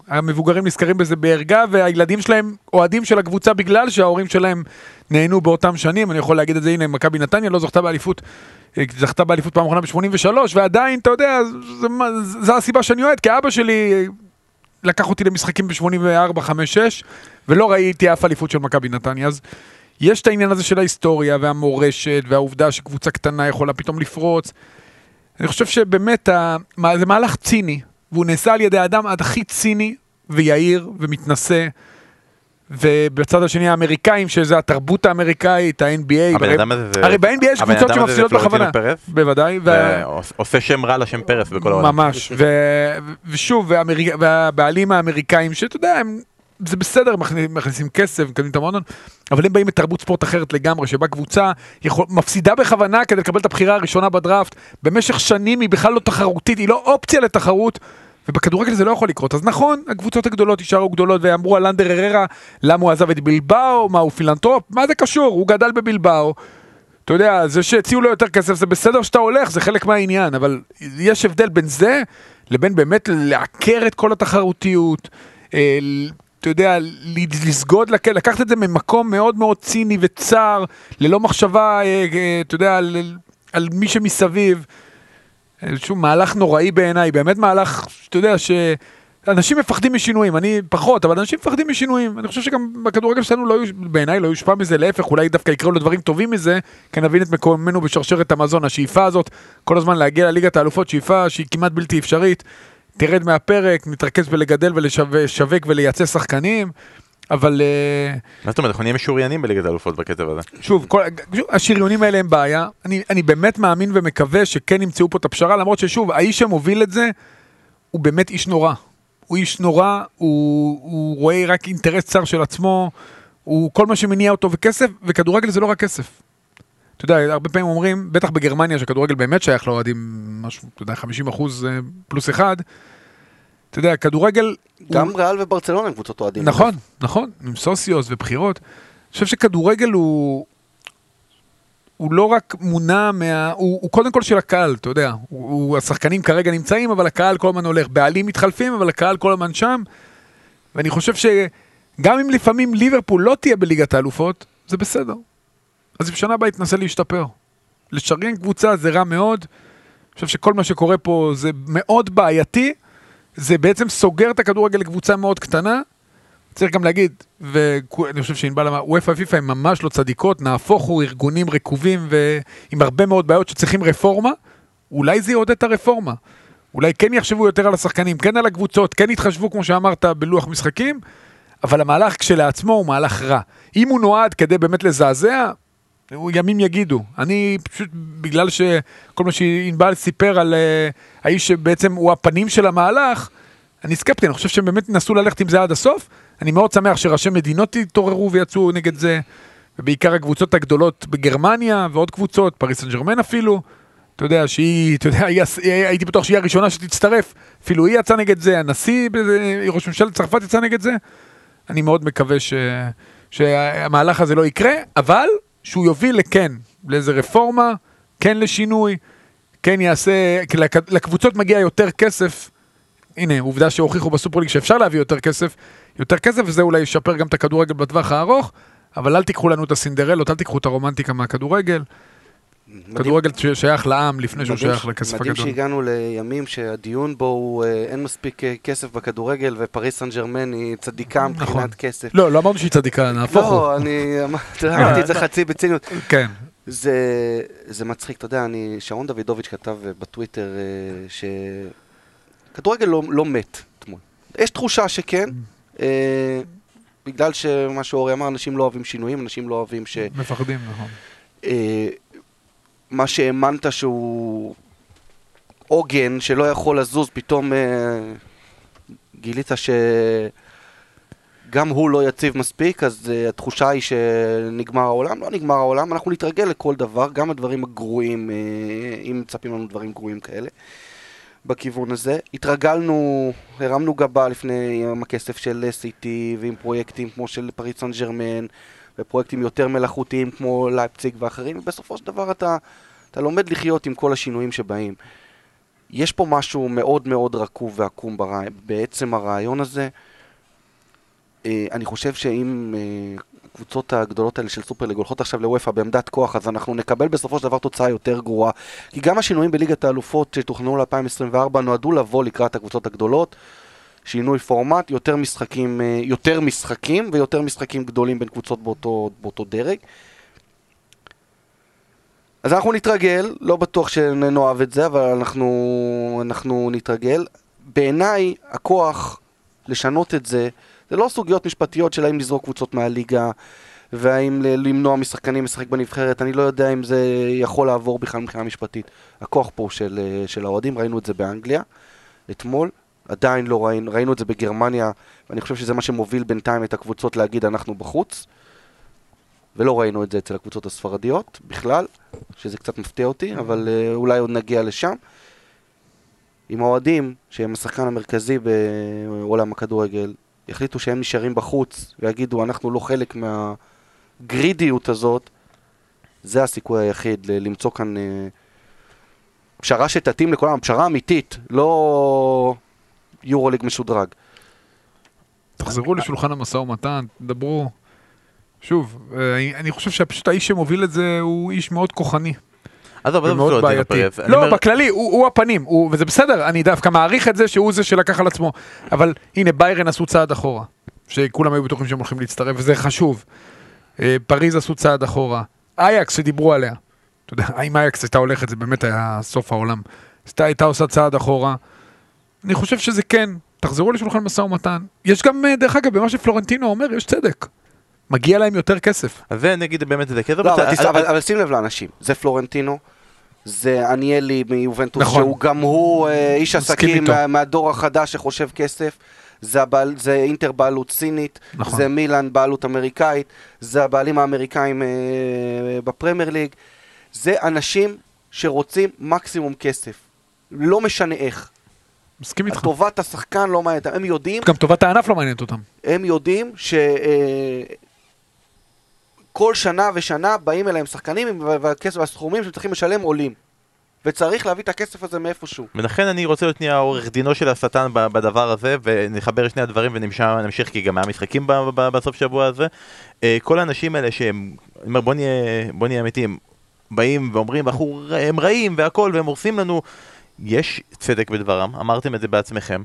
המבוגרים נזכרים בזה בערגה, והילדים שלהם אוהדים של הקבוצה בגלל שההורים שלהם נהנו באותם שנים. אני יכול להגיד את זה, הנה, מכבי נתניה לא זכתה באליפות. אה, זכתה באליפות פעם אחרונה ב-83, ועדיין, אתה יודע, זה הסיבה שאני אוהד, כי אבא שלי אה, לקח אותי למשחקים ב-84, 5, 6, ולא ראיתי אף אליפות של מכבי נתניה, אז יש את העניין הזה של ההיסטוריה והמורשת והעובדה שקבוצה קטנה יכולה פתאום לפרוץ. אני חושב שבאמת זה מהלך ציני, והוא נעשה על ידי האדם הכי ציני ויהיר ומתנשא. ובצד השני האמריקאים, שזה התרבות האמריקאית, ה-NBA. הבן הרי- הזה זה... הרי ב-NBA יש קבוצות שמפסידות בכוונה. בוודאי. ועושה שם רע לשם פרס בכל העולם. ממש, ו- ושוב, והאמריק- והבעלים האמריקאים, שאתה יודע, הם, זה בסדר, מכניסים כסף, מקדמים את המועדון, אבל הם באים מתרבות ספורט אחרת לגמרי, שבה קבוצה יכול, מפסידה בכוונה כדי לקבל את הבחירה הראשונה בדראפט, במשך שנים היא בכלל לא תחרותית, היא לא אופציה לתחרות. ובכדורגל זה לא יכול לקרות, אז נכון, הקבוצות הגדולות יישארו גדולות ואמרו על אנדר הררה למה הוא עזב את בילבאו, מה הוא פילנטרופ, מה זה קשור, הוא גדל בבילבאו, אתה יודע, זה שהציעו לו יותר כסף זה בסדר שאתה הולך, זה חלק מהעניין, אבל יש הבדל בין זה לבין באמת לעקר את כל התחרותיות, אה, ל- אתה יודע, לסגוד, לק- לקחת את זה ממקום מאוד מאוד ציני וצר, ללא מחשבה, אה, אה, אתה יודע, על, על מי שמסביב. איזשהו מהלך נוראי בעיניי, באמת מהלך, שאתה יודע, ש... אנשים מפחדים משינויים, אני פחות, אבל אנשים מפחדים משינויים. אני חושב שגם בכדורגל שלנו לא יוש... בעיניי לא יושפע מזה, להפך, אולי דווקא יקראו לו דברים טובים מזה, כי נבין את מקומנו בשרשרת המזון. השאיפה הזאת, כל הזמן להגיע לליגת האלופות, שאיפה שהיא כמעט בלתי אפשרית. תרד מהפרק, נתרכז בלגדל ולשווק ולייצא שחקנים. אבל אה, מה זאת אומרת, אנחנו נהיה משוריינים בליגת האלופות בקצב הזה. שוב, כל, השריונים האלה הם בעיה. אני, אני באמת מאמין ומקווה שכן ימצאו פה את הפשרה, למרות ששוב, האיש שמוביל את זה, הוא באמת איש נורא. הוא איש נורא, הוא, הוא רואה רק אינטרס צר של עצמו, הוא כל מה שמניע אותו וכסף, וכדורגל זה לא רק כסף. אתה יודע, הרבה פעמים אומרים, בטח בגרמניה, שכדורגל באמת שייך לאוהדים, משהו, אתה יודע, 50 אחוז אה, פלוס אחד. אתה יודע, כדורגל... גם הוא... ריאל וברצלונה הם קבוצות אוהדים. נכון, נכון, עם סוציוס ובחירות. אני חושב שכדורגל הוא... הוא לא רק מונע מה... הוא, הוא קודם כל של הקהל, אתה יודע. הוא, הוא, השחקנים כרגע נמצאים, אבל הקהל כל הזמן הולך. בעלים מתחלפים, אבל הקהל כל הזמן שם. ואני חושב שגם אם לפעמים ליברפול לא תהיה בליגת האלופות, זה בסדר. אז בשנה הבאה יתנסה להשתפר. לשריין קבוצה זה רע מאוד. אני חושב שכל מה שקורה פה זה מאוד בעייתי. זה בעצם סוגר את הכדורגל לקבוצה מאוד קטנה. צריך גם להגיד, ואני חושב שענבל אמר, וופא ופיפא הם ממש לא צדיקות, נהפוך הוא ארגונים רקובים ועם הרבה מאוד בעיות שצריכים רפורמה, אולי זה יעודד את הרפורמה. אולי כן יחשבו יותר על השחקנים, כן על הקבוצות, כן יתחשבו, כמו שאמרת, בלוח משחקים, אבל המהלך כשלעצמו הוא מהלך רע. אם הוא נועד כדי באמת לזעזע, ימים יגידו. אני פשוט, בגלל שכל מה שענבל סיפר על uh, האיש שבעצם הוא הפנים של המהלך, אני סקפטי, אני חושב שהם באמת נסו ללכת עם זה עד הסוף. אני מאוד שמח שראשי מדינות התעוררו ויצאו נגד זה, ובעיקר הקבוצות הגדולות בגרמניה ועוד קבוצות, פריס סן ג'רמן אפילו. אתה יודע, שהיא, אתה יודע, היא, הייתי בטוח שהיא הראשונה שתצטרף, אפילו היא יצאה נגד זה, הנשיא, ראש ממשלת צרפת יצא נגד זה. אני מאוד מקווה ש, שהמהלך הזה לא יקרה, אבל שהוא יוביל לכן, לאיזה רפורמה, כן לשינוי, כן יעשה, לקבוצות מגיע יותר כסף. הנה, עובדה שהוכיחו בסופרליג שאפשר להביא יותר כסף, יותר כסף, וזה אולי ישפר גם את הכדורגל בטווח הארוך, אבל אל תיקחו לנו את הסינדרלות, אל תיקחו את הרומנטיקה מהכדורגל. כדורגל שייך לעם לפני שהוא שייך לכסף הגדול. מדהים שהגענו לימים שהדיון בו הוא אה, אין מספיק אה, כסף בכדורגל ופריס סן ג'רמן היא צדיקה מבחינת נכון. כסף. לא, לא אמרנו שהיא צדיקה, נהפוך הוא. לא, אני אמרתי את זה חצי בציניות. כן. זה מצחיק, אתה יודע, אני, שרון דוידוביץ' כתב אה, בטוויטר שכדורגל לא, לא מת אתמול. יש תחושה שכן, בגלל שמה שאורי אמר, אנשים לא אוהבים שינויים, אנשים לא אוהבים ש... מפחדים, נכון. מה שהאמנת שהוא עוגן שלא יכול לזוז, פתאום אה, גילית שגם הוא לא יציב מספיק, אז אה, התחושה היא שנגמר העולם. לא נגמר העולם, אנחנו נתרגל לכל דבר, גם הדברים הגרועים, אה, אם מצפים לנו דברים גרועים כאלה. בכיוון הזה. התרגלנו, הרמנו גבה לפני עם הכסף של סיטי ועם פרויקטים כמו של פריס סן ג'רמן ופרויקטים יותר מלאכותיים כמו לייפציג ואחרים, ובסופו של דבר אתה, אתה לומד לחיות עם כל השינויים שבאים. יש פה משהו מאוד מאוד רקוב ועקום ברע... בעצם הרעיון הזה. אה, אני חושב שאם אה, הקבוצות הגדולות האלה של סופרליג הולכות עכשיו לוופא בעמדת כוח, אז אנחנו נקבל בסופו של דבר תוצאה יותר גרועה. כי גם השינויים בליגת האלופות שתוכננו ל-2024 נועדו לבוא לקראת הקבוצות הגדולות. שינוי פורמט, יותר משחקים, אה, יותר משחקים ויותר משחקים גדולים בין קבוצות באותו, באותו דרג. אז אנחנו נתרגל, לא בטוח שנאהב את זה, אבל אנחנו, אנחנו נתרגל. בעיניי, הכוח לשנות את זה, זה לא סוגיות משפטיות של האם לזרוק קבוצות מהליגה, והאם למנוע משחקנים לשחק בנבחרת, אני לא יודע אם זה יכול לעבור בכלל מבחינה משפטית. הכוח פה של, של האוהדים, ראינו את זה באנגליה אתמול, עדיין לא ראינו, ראינו את זה בגרמניה, ואני חושב שזה מה שמוביל בינתיים את הקבוצות להגיד אנחנו בחוץ. ולא ראינו את זה אצל הקבוצות הספרדיות בכלל, שזה קצת מפתיע אותי, אבל uh, אולי עוד נגיע לשם. עם האוהדים, שהם השחקן המרכזי בעולם הכדורגל, יחליטו שהם נשארים בחוץ ויגידו אנחנו לא חלק מהגרידיות הזאת, זה הסיכוי היחיד למצוא כאן uh, פשרה שתתאים לכולם, פשרה אמיתית, לא יורוליג משודרג. תחזרו לשולחן המשא ומתן, תדברו. שוב, אה, אני חושב שפשוט האיש שמוביל את זה הוא איש מאוד כוחני. עזוב, עזוב, לא, דינו בעייתי. לא, בכללי, הוא הפנים, וזה בסדר, אני דווקא מעריך את זה שהוא זה שלקח על עצמו. אבל הנה, ביירן עשו צעד אחורה, שכולם היו בטוחים שהם הולכים להצטרף, וזה חשוב. אה, פריז עשו צעד אחורה. אייקס שדיברו עליה. אתה יודע, אם אייקס הייתה הולכת, זה באמת היה סוף העולם. הייתה עושה צעד אחורה. אני חושב שזה כן, תחזרו לשולחן משא ומתן. יש גם, אה, דרך אגב, במה שפלורנטינו אומר, יש צדק. מגיע להם יותר כסף. אז זה נגיד באמת זה כסף. לא, אבל אתה- תס- אבל אבל שים לב לאנשים, זה פלורנטינו, זה אניאלי מיובנטוס, נכון. שהוא גם הוא אה, איש עסקים. מה- מהדור החדש שחושב כסף. זה, הבעל, זה אינטר בעלות סינית, נכון. זה מילאן בעלות אמריקאית, זה הבעלים האמריקאים אה, בפרמייר ליג. זה אנשים שרוצים מקסימום כסף, לא משנה איך. מסכים איתך. טובת השחקן לא מעניינת, הם יודעים גם טובת הענף לא מעניינת אותם. הם יודעים שכל שנה ושנה באים אליהם שחקנים והכסף והסכומים שהם צריכים לשלם עולים. וצריך להביא את הכסף הזה מאיפשהו. ולכן אני רוצה להיות שנייה עורך דינו של השטן בדבר הזה, ונחבר שני הדברים ונמשיך, כי גם היה משחקים בסוף שבוע הזה. אה, כל האנשים האלה שהם, אני אומר בוא נהיה, נהיה אמיתיים, באים ואומרים "אנחנו ר- הם רעים והכל והם הורסים לנו, יש צדק בדברם, אמרתם את זה בעצמכם.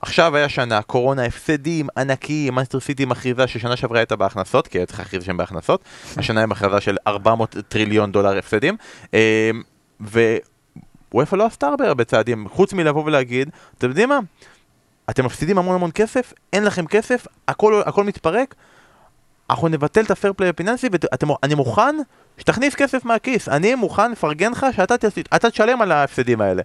עכשיו היה שנה, קורונה, הפסדים ענקיים, מנסטר סיטי מכריזה ששנה שעברה הייתה בהכנסות, כי היה צריך להכריז שהם בהכנסות, השנה היא מכרזה של 400 טריליון דולר הפסדים, אה, ווופא לא עשתה הרבה הרבה צעדים, חוץ מלבוא ולהגיד, אתם יודעים מה? אתם מפסידים המון המון כסף, אין לכם כסף, הכל, הכל מתפרק, אנחנו נבטל את הפייר פליי הפיננסי ואני מוכן שתכניס כסף מהכיס, אני מוכן לפרגן לך שאתה תשלם על ההפסדים האלה.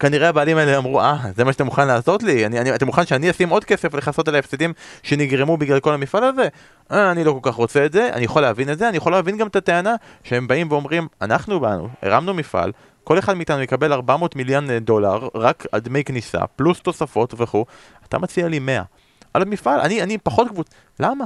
כנראה הבעלים האלה אמרו, אה, זה מה שאתם מוכן לעשות לי? אני, אני, אתם מוכן שאני אשים עוד כסף לכסות על ההפסדים שנגרמו בגלל כל המפעל הזה? אה, אני לא כל כך רוצה את זה, אני יכול להבין את זה, אני יכול להבין גם את הטענה שהם באים ואומרים, אנחנו באנו, הרמנו מפעל, כל אחד מאיתנו יקבל 400 מיליון דולר רק על דמי כניסה, פלוס תוספות וכו', אתה מציע לי 100. על המפעל, אני, אני פחות קבוצ... למה?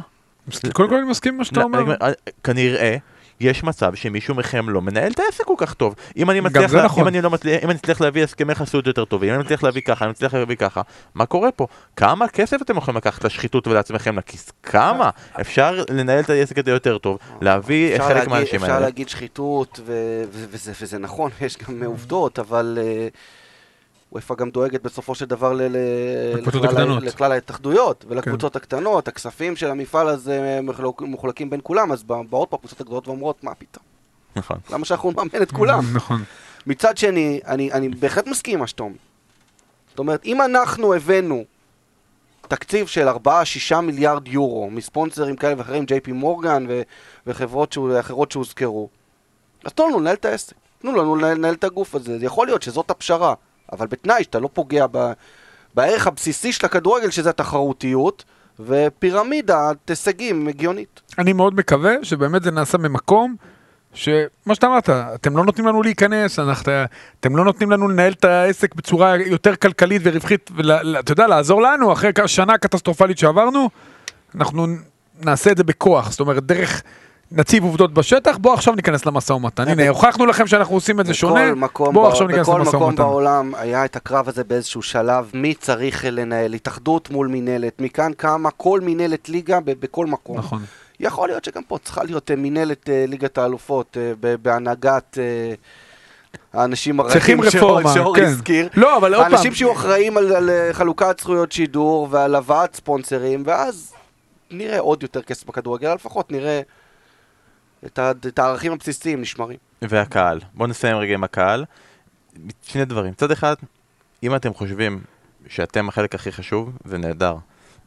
קודם כל אני מסכים עם מה שאתה לא, אומר. אה, כנראה יש מצב שמישהו מכם לא מנהל את העסק כל כך טוב. אם אני מצליח, לה- נכון. אם אני לא מצליח, אם אני מצליח להביא הסכמי חסות יותר טובים, אם אני מצליח להביא ככה, אני מצליח להביא ככה, מה קורה פה? כמה כסף אתם יכולים לקחת לשחיתות ולעצמכם לכיס? כמה? אפשר לנהל את העסק הזה יותר טוב, להביא אפשר חלק מהאנשים אפשר האלה. להגיד שחיתות, ו- ו- וזה, וזה נכון, יש גם עובדות, אבל אה, וופא גם דואגת בסופו של דבר ל- לכלל. לכלל ההתאחדויות ולקבוצות הקטנות, הכספים של המפעל הזה מחולק- מחולקים בין כולם, אז בא- באות פה הקבוצות הגדולות ואומרות, מה פתאום? נכון. למה שאנחנו נממן את כולם? נכון. מצד שני, אני, אני בהחלט מסכים עם מה שאתה אומר. זאת אומרת, אם אנחנו הבאנו תקציב של 4-6 מיליארד יורו מספונסרים כאלה ואחרים, ג'יי פי מורגן ו- וחברות שהוא, אחרות שהוזכרו, אז תנו לנו לנהל את העסק. תנו לנו לנהל, את הגוף הזה. זה יכול להיות שזאת הפשרה, אבל בתנאי שאתה לא פוגע ב, בערך הבסיסי של הכדורגל, שזה התחרותיות, ופירמידת הישגים הגיונית. אני מאוד מקווה שבאמת זה נעשה ממקום שמה שאתה אמרת, אתם לא נותנים לנו להיכנס, אנחנו, אתם לא נותנים לנו לנהל את העסק בצורה יותר כלכלית ורווחית, ואתה יודע, לעזור לנו אחרי שנה קטסטרופלית שעברנו, אנחנו נעשה את זה בכוח, זאת אומרת, דרך... נציב עובדות בשטח, בואו עכשיו ניכנס למשא ומתן. הנה, הוכחנו לכם שאנחנו עושים את זה שונה, בכל מקום, בואו עכשיו ניכנס בכל למשא מקום ומתן. בעולם היה את הקרב הזה באיזשהו שלב, מי צריך לנהל, התאחדות מול מינהלת, מכאן קמה כל מינהלת ליגה בכל מקום. נכון. יכול להיות שגם פה צריכה להיות אה, מינהלת אה, ליגת האלופות אה, בהנהגת האנשים הרעים שאור- רפורמה, שאור כן. הזכיר. לא, אבל עוד פעם, האנשים שיהיו אחראים על, על חלוקת זכויות שידור ועל הבאת ספונסרים, ואז נראה עוד יותר כסף בכדורגל, לפחות נראה את, ה- את הערכים הבסיסיים נשמרים. והקהל. בואו נסיים רגע עם הקהל. שני דברים. מצד אחד, אם אתם חושבים שאתם החלק הכי חשוב, זה נהדר.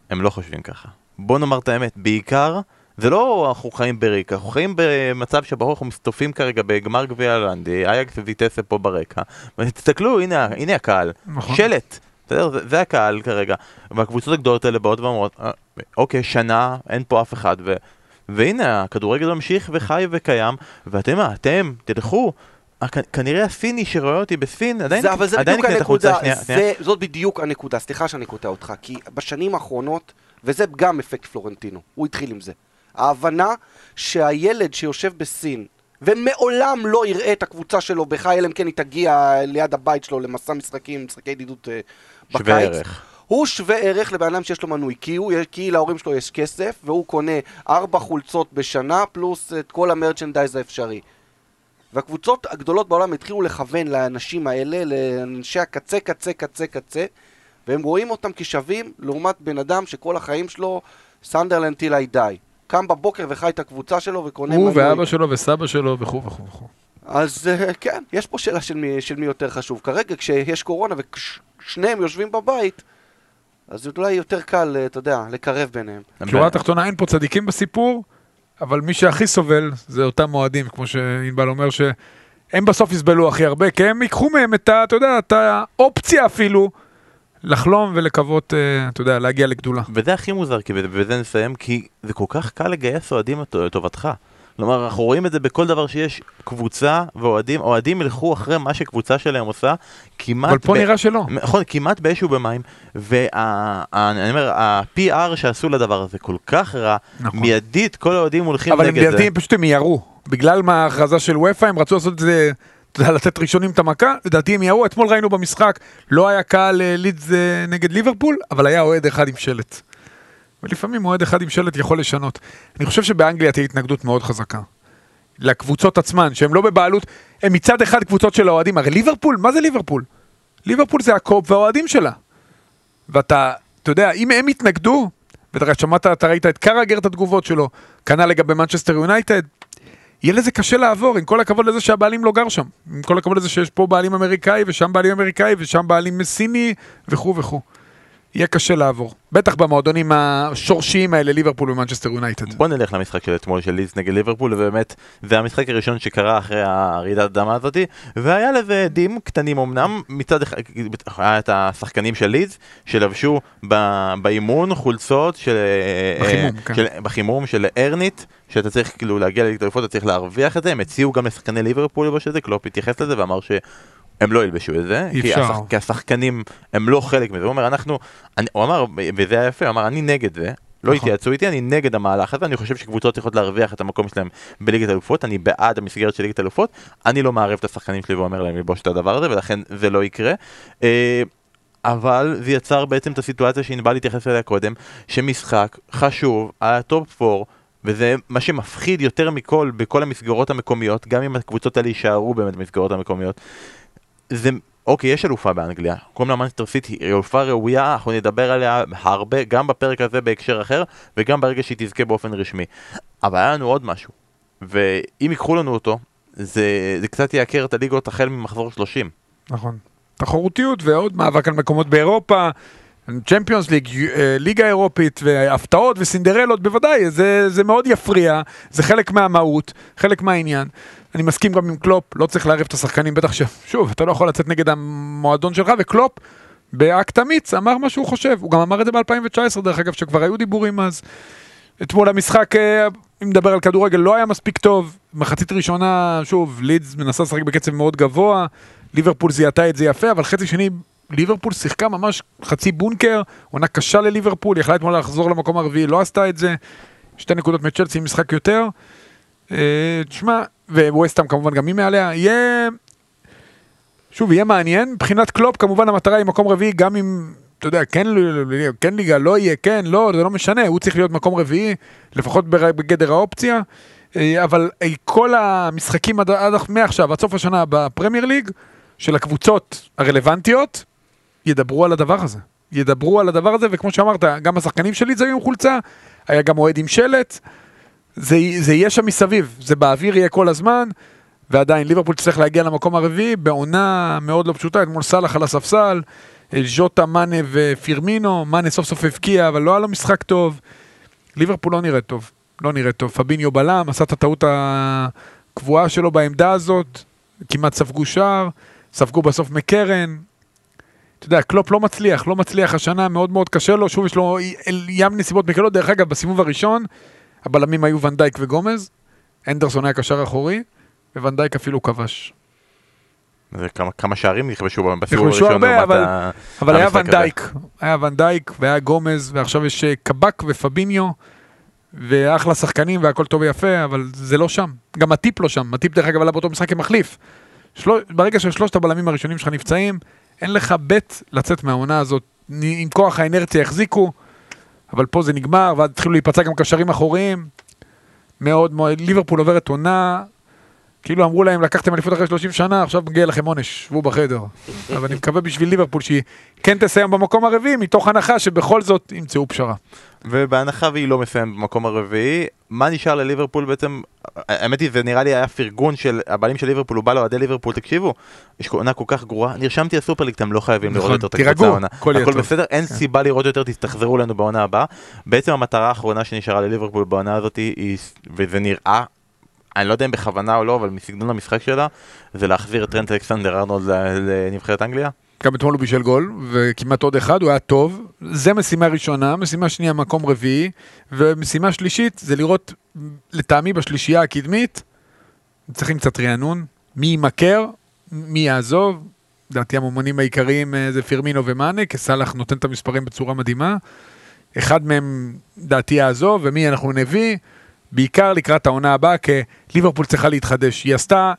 הם לא חושבים ככה. בואו נאמר את האמת, בעיקר, זה לא אנחנו חיים בריק, אנחנו חיים במצב שבו אנחנו מסתופים כרגע בגמר גביע הולנדי, אייקס וויטסה פה ברקע, ותסתכלו, הנה, הנה הקהל, נכון. שלט, בסדר? זה, זה הקהל כרגע, והקבוצות הגדולות האלה באות ואומרות, "אה, אוקיי, שנה, אין פה אף אחד, ו... והנה, הכדורגל ממשיך וחי וקיים, ואתם מה, אתם, תלכו, הכ- כנראה הסיני שרואה אותי בסין, עדיין יקנה את החולצה הנקודה, השנייה. זאת בדיוק הנקודה, סליחה שאני קוטע אותך, כי בשנים האחרונות, וזה גם אפקט פלורנטינו, הוא התחיל עם זה, ההבנה שהילד שיושב בסין, ומעולם לא יראה את הקבוצה שלו בחי, אלא אם כן היא תגיע ליד הבית שלו למסע משחקים, משחקי ידידות אה, שווה בקיץ, ערך. הוא שווה ערך לבן אדם שיש לו מנוי, כי, הוא, כי להורים שלו יש כסף, והוא קונה ארבע חולצות בשנה, פלוס את כל המרצ'נדייז האפשרי. והקבוצות הגדולות בעולם התחילו לכוון לאנשים האלה, לאנשי הקצה, קצה, קצה, קצה, והם רואים אותם כשווים לעומת בן אדם שכל החיים שלו סנדרלנד טיל I die. קם בבוקר וחי את הקבוצה שלו וקונה הוא מנוי. ואבא שלו וסבא שלו וכו' וכו' וכו'. אז אה, כן, יש פה שאלה של מי, של מי יותר חשוב. כרגע כשיש קורונה ושניהם יושבים בבית, אז אולי יותר קל, אה, אתה יודע, לקרב ביניהם. שורה התחתונה, אין פה צדיקים בסיפור, אבל מי שהכי סובל זה אותם אוהדים, כמו שענבל אומר, שהם בסוף יסבלו הכי הרבה, כי הם ייקחו מהם את ה... אתה יודע, את האופציה אפילו לחלום ולקוות, אה, אתה יודע, להגיע לגדולה. וזה הכי מוזר, כי ובזה נסיים, כי זה כל כך קל לגייס אוהדים לט- לטובתך. כלומר, אנחנו רואים את זה בכל דבר שיש קבוצה ואוהדים, אוהדים ילכו אחרי מה שקבוצה שלהם עושה, כמעט... אבל פה ב- נראה שלא. נכון, כמעט באש ובמים, ואני אומר, ה-PR שעשו לדבר הזה כל כך רע, נכון. מיידית כל האוהדים הולכים אבל הם נגד זה. לדעתי פשוט הם ירו. בגלל מה ההכרזה של וופא, הם רצו לעשות את זה, לתת ראשונים את המכה, לדעתי הם ירו. אתמול ראינו במשחק, לא היה קהל אה, לידס אה, נגד ליברפול, אבל היה אוהד אחד עם שלט. ולפעמים אוהד אחד עם שלט יכול לשנות. אני חושב שבאנגליה תהיה התנגדות מאוד חזקה. לקבוצות עצמן, שהן לא בבעלות, הם מצד אחד קבוצות של האוהדים, הרי ליברפול, מה זה ליברפול? ליברפול זה הקופ והאוהדים שלה. ואתה, אתה יודע, אם הם יתנגדו, ואתה שמעת, אתה ראית את קראגר את התגובות שלו, כנ"ל לגבי מנצ'סטר יונייטד, יהיה לזה קשה לעבור, עם כל הכבוד לזה שהבעלים לא גר שם. עם כל הכבוד לזה שיש פה בעלים אמריקאי, ושם בעלים אמריקאי, ושם בעלים סיני, וכו' וכו'. יהיה קשה לעבור. בטח במועדונים השורשיים האלה, ליברפול ומנצ'סטר יונייטד. בוא נלך למשחק של אתמול של לידס נגד ליברפול, ובאמת זה המשחק הראשון שקרה אחרי הרעידת אדמה הזאתי, והיה לזה הדים קטנים אמנם, מצד אחד היה את השחקנים של לידס, שלבשו באימון חולצות של... בחימום, אה, כן. של, בחימום של ארנית, שאתה צריך כאילו להגיע לליגת אתה צריך להרוויח את זה, הם הציעו גם לשחקני ליברפול ללבוש את זה, קלופ התייחס לזה ואמר ש... הם לא ילבשו את זה, כי. השח, כי השחקנים הם לא חלק מזה, הוא אומר אנחנו, אני, הוא אמר, וזה היה יפה, הוא אמר אני נגד זה, לא נכון. התייעצו איתי, אני נגד המהלך הזה, אני חושב שקבוצות צריכות להרוויח את המקום שלהם בליגת אלופות, אני בעד המסגרת של ליגת אלופות, אני לא מערב את השחקנים שלי ואומר להם ללבוש את הדבר הזה, ולכן זה לא יקרה. אה, אבל זה יצר בעצם את הסיטואציה שענבל התייחס אליה קודם, שמשחק חשוב, היה top 4, וזה מה שמפחיד יותר מכל בכל המסגרות המקומיות, גם אם הקבוצות האלה יישארו באמת במסגרות המקומיות. זה, אוקיי, יש אלופה באנגליה, קוראים לה מנצ'סטר סיטי, היא אלופה ראויה, אנחנו נדבר עליה הרבה, גם בפרק הזה בהקשר אחר, וגם ברגע שהיא תזכה באופן רשמי. אבל היה לנו עוד משהו, ואם ייקחו לנו אותו, זה, זה קצת יעקר את הליגות החל ממחזור 30. נכון. תחרותיות ועוד מאבק על מקומות באירופה, צ'מפיונס ליג, אה, ליגה אירופית, והפתעות וסינדרלות, בוודאי, זה, זה מאוד יפריע, זה חלק מהמהות, חלק מהעניין. אני מסכים גם עם קלופ, לא צריך לערב את השחקנים, בטח ש... שוב, אתה לא יכול לצאת נגד המועדון שלך, וקלופ, באקט אמיץ, אמר מה שהוא חושב. הוא גם אמר את זה ב-2019, דרך אגב, שכבר היו דיבורים אז. אתמול המשחק, אה, אם נדבר על כדורגל, לא היה מספיק טוב. מחצית ראשונה, שוב, לידס מנסה לשחק בקצב מאוד גבוה, ליברפול זיהתה את זה יפה, אבל חצי שני, ליברפול שיחקה ממש חצי בונקר, עונה קשה לליברפול, יכלה אתמול לחזור למקום הרביעי, לא עשתה את זה. שתי נקודות מצ'לסי, משחק יותר. אה, תשמע, וווסטהאם כמובן גם היא מעליה, יהיה... שוב, יהיה מעניין. מבחינת קלופ, כמובן המטרה היא מקום רביעי, גם אם, אתה יודע, כן, כן ליגה, לא יהיה, כן, לא, זה לא משנה, הוא צריך להיות מקום רביעי, לפחות בגדר האופציה. אה, אבל כל המשחקים עד, עד מעכשיו, עד סוף השנה בפרמייר ליג, של הקבוצות הרלוונטיות, ידברו על הדבר הזה. ידברו על הדבר הזה, וכמו שאמרת, גם השחקנים שלי זה היו עם חולצה, היה גם אוהד עם שלט, זה, זה יהיה שם מסביב, זה באוויר יהיה כל הזמן, ועדיין ליברפול תצטרך להגיע למקום הרביעי בעונה מאוד לא פשוטה, אתמול סאלח על הספסל, ז'וטה, מאנה ופירמינו, מאנה סוף סוף הבקיע, אבל לא היה לו משחק טוב. ליברפול לא נראית טוב, לא נראית טוב. פביניו בלם, עשה את הטעות הקבועה שלו בעמדה הזאת, כמעט ספגו שער, ספגו בסוף מקרן. אתה יודע, קלופ לא מצליח, לא מצליח השנה, מאוד מאוד קשה לו, שוב יש לו ים נסיבות מקלות, דרך אגב, בסיבוב הראשון, הבלמים היו ון דייק וגומז, אנדרסון היה קשר אחורי, וון דייק אפילו כבש. זה כמה, כמה שערים נכבשו בסיבוב נכבשו הראשון. הרבה, לעומת אבל- ה- אבל היה. ונדייק, היה ונדייק והיה גומז, ועכשיו יש אה, קבק ופביניו, ואחלה שחקנים והכל טוב ויפה, אבל זה לא שם. גם הטיפ לא שם, הטיפ דרך אגב עלה באותו משחק כמחליף. של... ברגע ששלושת הבלמים הראשונים שלך נפצעים, אין לך בית לצאת מהעונה הזאת. עם כוח האנרציה יחזיקו, אבל פה זה נגמר, ואז התחילו להיפצע גם קשרים אחוריים. מאוד מאוד, ליברפול עוברת עונה כאילו אמרו להם, לקחתם אליפות אחרי 30 שנה, עכשיו מגיע לכם עונש, שבו בחדר. אבל אני מקווה בשביל ליברפול שהיא כן תסיים במקום הרביעי, מתוך הנחה שבכל זאת ימצאו פשרה. ובהנחה והיא לא מסיימת במקום הרביעי, מה נשאר לליברפול בעצם? האמת היא, זה נראה לי היה פרגון של הבעלים של ליברפול, הוא בא לאוהדי ליברפול, תקשיבו, יש עונה כל כך גרועה, נרשמתי לסופרליג, אתם לא חייבים נכון, לראות יותר את הקבוצה העונה. הכל. בסדר, אין כן. סיבה לראות יותר, תחזרו אלינו בעונה הבאה. בעצם המטרה האחרונה שנשארה לליברפול בעונה הזאת וזה נראה, אני לא יודע אם בכוונה או לא, אבל מסגנון המשחק שלה, זה להחזיר את טרנט אלכסנדר ארנולד לנבחרת אנגליה. גם אתמול הוא בישל גול, וכמעט עוד אחד, הוא היה טוב. זה משימה ראשונה, משימה שנייה מקום רביעי, ומשימה שלישית זה לראות, לטעמי בשלישייה הקדמית, צריכים קצת רענון, מי יימכר, מי יעזוב. לדעתי המומנים העיקריים אה, זה פירמינו ומאנה, כי סאלח נותן את המספרים בצורה מדהימה. אחד מהם דעתי יעזוב, ומי אנחנו נביא, בעיקר לקראת העונה הבאה, כי ליברפול צריכה להתחדש. היא עשתה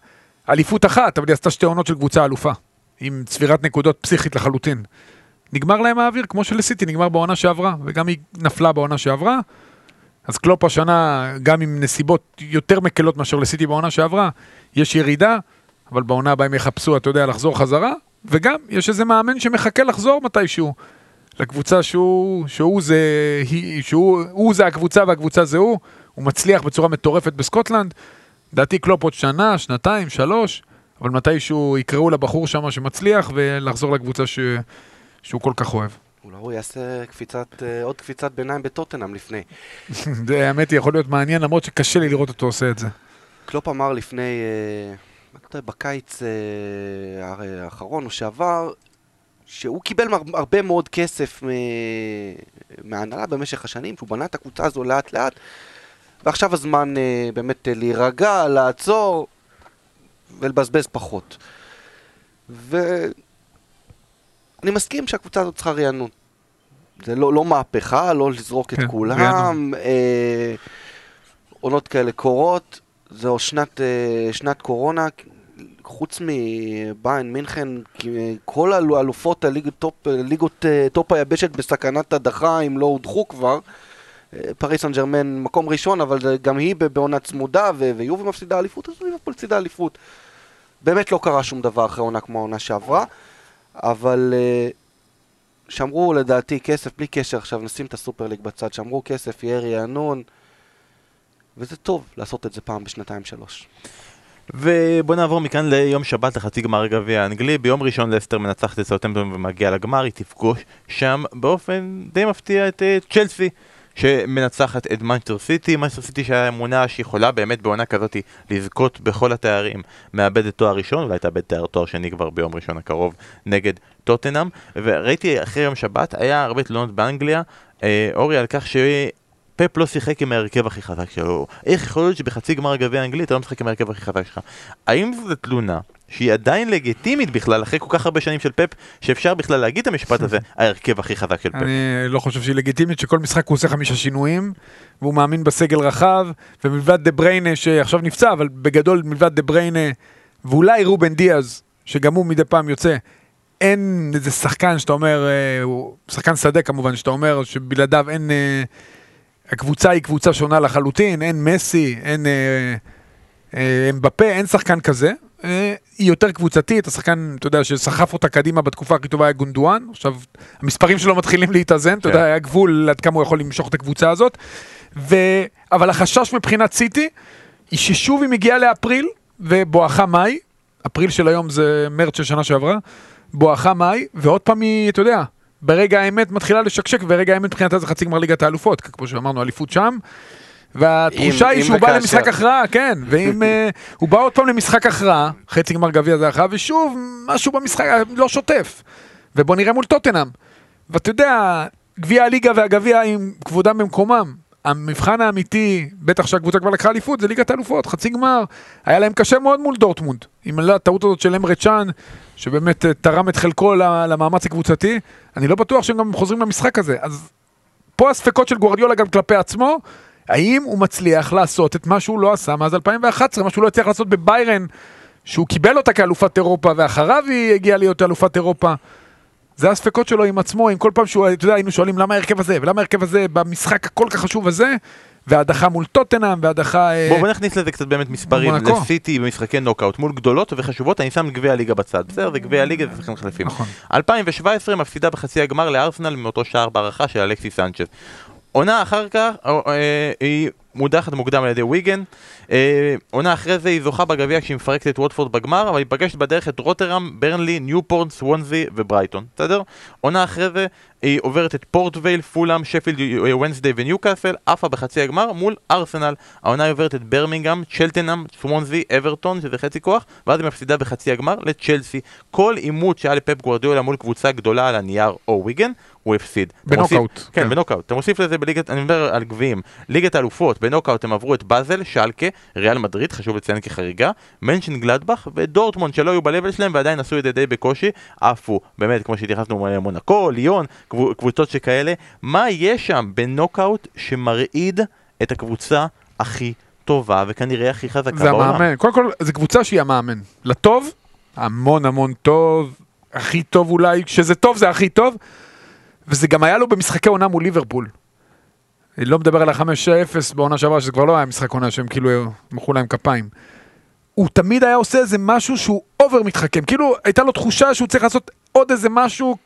אליפות אחת, אבל היא עשתה שתי עונות של קבוצה אלופה. עם צבירת נקודות פסיכית לחלוטין. נגמר להם האוויר, כמו שלסיטי נגמר בעונה שעברה, וגם היא נפלה בעונה שעברה. אז קלופ השנה, גם עם נסיבות יותר מקלות מאשר לסיטי בעונה שעברה, יש ירידה, אבל בעונה הבאה הם יחפשו, אתה יודע, לחזור חזרה, וגם יש איזה מאמן שמחכה לחזור מתישהו. לקבוצה שהוא, שהוא זה, שהוא, הוא זה הקבוצה והקבוצה זה הוא, הוא מצליח בצורה מטורפת בסקוטלנד. לדעתי קלופ עוד שנה, שנתיים, שלוש, אבל מתישהו יקראו לבחור שם שמצליח ולחזור לקבוצה ש... שהוא כל כך אוהב. אולי הוא יעשה קפיצת, אה, עוד קפיצת ביניים בטוטנאם לפני. זה האמת היא יכול להיות מעניין למרות שקשה לי לראות אותו עושה את זה. קלופ אמר לפני, אה, אני לא יודע, בקיץ אה, האחרון או שעבר, שהוא קיבל הרבה מאוד כסף מההנהלה במשך השנים, שהוא בנה את הקבוצה הזו לאט לאט, ועכשיו הזמן אה, באמת אה, להירגע, לעצור ולבזבז פחות. ואני מסכים שהקבוצה הזאת צריכה רענון. זה לא, לא מהפכה, לא לזרוק את כן, כולם. רענון. אה, עונות כאלה קורות, זו שנת, אה, שנת קורונה, חוץ מבאיירן מינכן, אה, כל האלו- אלופות הליגות top, ליגות אה, top היבשת בסכנת הדחה, אם לא הודחו כבר. פריז סן ג'רמן מקום ראשון, אבל גם היא בעונה צמודה, ויובי מפסידה אליפות, אז ליברפול הפסידה אליפות. באמת לא קרה שום דבר אחרי עונה כמו העונה שעברה, אבל אה, שמרו לדעתי כסף, בלי קשר עכשיו, נשים את הסופר ליג בצד, שמרו כסף, יהיה רענון, וזה טוב לעשות את זה פעם בשנתיים שלוש. ובוא נעבור מכאן ליום שבת לחצי גמר הגביע האנגלי. ביום ראשון לסטר מנצחת את סאוטמפטון ומגיעה לגמר, היא תפגוש שם באופן די מפתיע את אה, צ'לסי. שמנצחת את מנצ'סטר סיטי, מנצ'סטר סיטי שהיה אמונה שיכולה באמת בעונה כזאת לזכות בכל התארים, מאבדת תואר ראשון, אולי תאבד תואר, שני כבר ביום ראשון הקרוב נגד טוטנאם, וראיתי אחרי יום שבת, היה הרבה תלונות באנגליה, אה, אורי על כך ש... פפ לא שיחק עם ההרכב הכי חזק שלו. איך יכול להיות שבחצי גמר הגביע האנגלי אתה לא משחק עם ההרכב הכי חזק שלך? האם זו תלונה שהיא עדיין לגיטימית בכלל, אחרי כל כך הרבה שנים של פפ, שאפשר בכלל להגיד את המשפט הזה, ההרכב הכי חזק של פפ? אני לא חושב שהיא לגיטימית, שכל משחק הוא עושה חמישה שינויים, והוא מאמין בסגל רחב, ומלבד דה בריינה שעכשיו נפצע, אבל בגדול מלבד דה בריינה, ואולי רובן דיאז, שגם הוא מדי פעם יוצא, אין איזה שחקן שאתה אומר, אה, הוא שחקן שדה כמובן, שאתה אומר שבלעדיו אין... אה, הקבוצה היא קבוצה שונה לחלוטין, אין מסי, אין אה, אה, אמבפה, אין שחקן כזה. אה, היא יותר קבוצתית, השחקן, אתה יודע, שסחף אותה קדימה בתקופה הכי טובה היה גונדואן, עכשיו המספרים שלו מתחילים להתאזן, אתה כן. יודע, היה גבול עד כמה הוא יכול למשוך את הקבוצה הזאת. ו... אבל החשש מבחינת סיטי, היא ששוב היא מגיעה לאפריל, ובואכה מאי, אפריל של היום זה מרץ של שנה שעברה, בואכה מאי, ועוד פעם היא, אתה יודע, ברגע האמת מתחילה לשקשק, וברגע האמת מבחינתה זה חצי גמר ליגת האלופות, כמו שאמרנו, אליפות שם. והתחושה אם- היא שהוא בא. למשחק הכרעה, כן, ואם אה, הוא בא עוד פעם למשחק הכרעה, חצי גמר גביע זה הכרעה, ושוב, משהו במשחק לא שוטף. ובוא נראה מול טוטנאם. ואתה יודע, גביע הליגה והגביע עם כבודם במקומם. המבחן האמיתי, בטח שהקבוצה כבר לקחה אליפות, זה ליגת האלופות, חצי גמר. היה להם קשה מאוד מול דורטמונד. עם הטעות הזאת של אמרה צ'אן, שבאמת אה, תרם את חלקו למאמץ הקבוצתי, אני לא בטוח שהם גם חוזרים למשחק הזה. אז פה הספקות של גוורדיולה גם כלפי עצמו, האם הוא מצליח לעשות את מה שהוא לא עשה מאז 2011, מה שהוא לא הצליח לעשות בביירן, שהוא קיבל אותה כאלופת אירופה, ואחריו היא הגיעה להיות אלופת אירופה. זה הספקות שלו עם עצמו, עם כל פעם שהוא, אתה יודע, היינו שואלים למה ההרכב הזה, ולמה ההרכב הזה במשחק הכל כך חשוב הזה, והדחה מול טוטנאם, והדחה... אה, בוא, בוא נכניס לזה קצת באמת מספרים, מונקו. לסיטי במשחקי נוקאוט מול גדולות וחשובות, אני שם גביע הליגה בצד, בסדר? זה גביע הליגה, זה שחקנים חלפים. נכון. 2017 מפסידה בחצי הגמר לארסנל מאותו שער בהערכה של אלכסי סנצ'ז. עונה אחר כך, אה, אה, היא מודחת מוקדם על ידי ויגן. אה, עונה אחרי זה היא זוכה בגביע כשהיא מפרקת את ווטפורד בגמר, אבל היא פגשת בדרך את רוטרם, ברנלי, ניופורט, סוונזי וברייטון, בסדר? עונה אחרי זה היא עוברת את פורט וייל, פולאם, שפילד, אה, וונסדיי וניוקאסל, עפה בחצי הגמר מול ארסנל. העונה היא עוברת את ברמינגהם, צ'לטנאם, סוונזי, אברטון, שזה חצי כוח, ואז היא מפסידה בחצי הגמר לצ'לסי. כל עימות שהיה לפפ גווארדיולה מול קבוצה גדולה על הנייר או ויגן, הוא הפסיד. בנוקאוט, כן, כן. בנוקאוט. אתה מוסיף לזה בליגת, אני מדבר על גביעים. ליגת האלופות, בנוקאוט הם עברו את באזל, שלקה, ריאל מדריד, חשוב לציין כחריגה, מנשנגלדבאך ודורטמונד שלא היו ב-level שלהם ועדיין עשו את זה די בקושי, עפו, באמת, כמו שהתייחסנו, אה, מונקו, ליון, קבו- קבוצות שכאלה. מה יש שם בנוקאוט שמרעיד את הקבוצה הכי טובה וכנראה הכי חזקה זה בעולם? המאמן. קודם כל, זו קבוצה שהיא המאמן. לטוב, המון המון טוב, הכי טוב אולי, כשזה טוב זה הכי טוב, וזה גם היה לו במשחקי עונה מול ליברפול. אני לא מדבר על ה-5-0 בעונה שעברה, שזה כבר לא היה משחק עונה שהם כאילו מחאו להם כפיים. הוא תמיד היה עושה איזה משהו שהוא over מתחכם, כאילו הייתה לו תחושה שהוא צריך לעשות עוד איזה משהו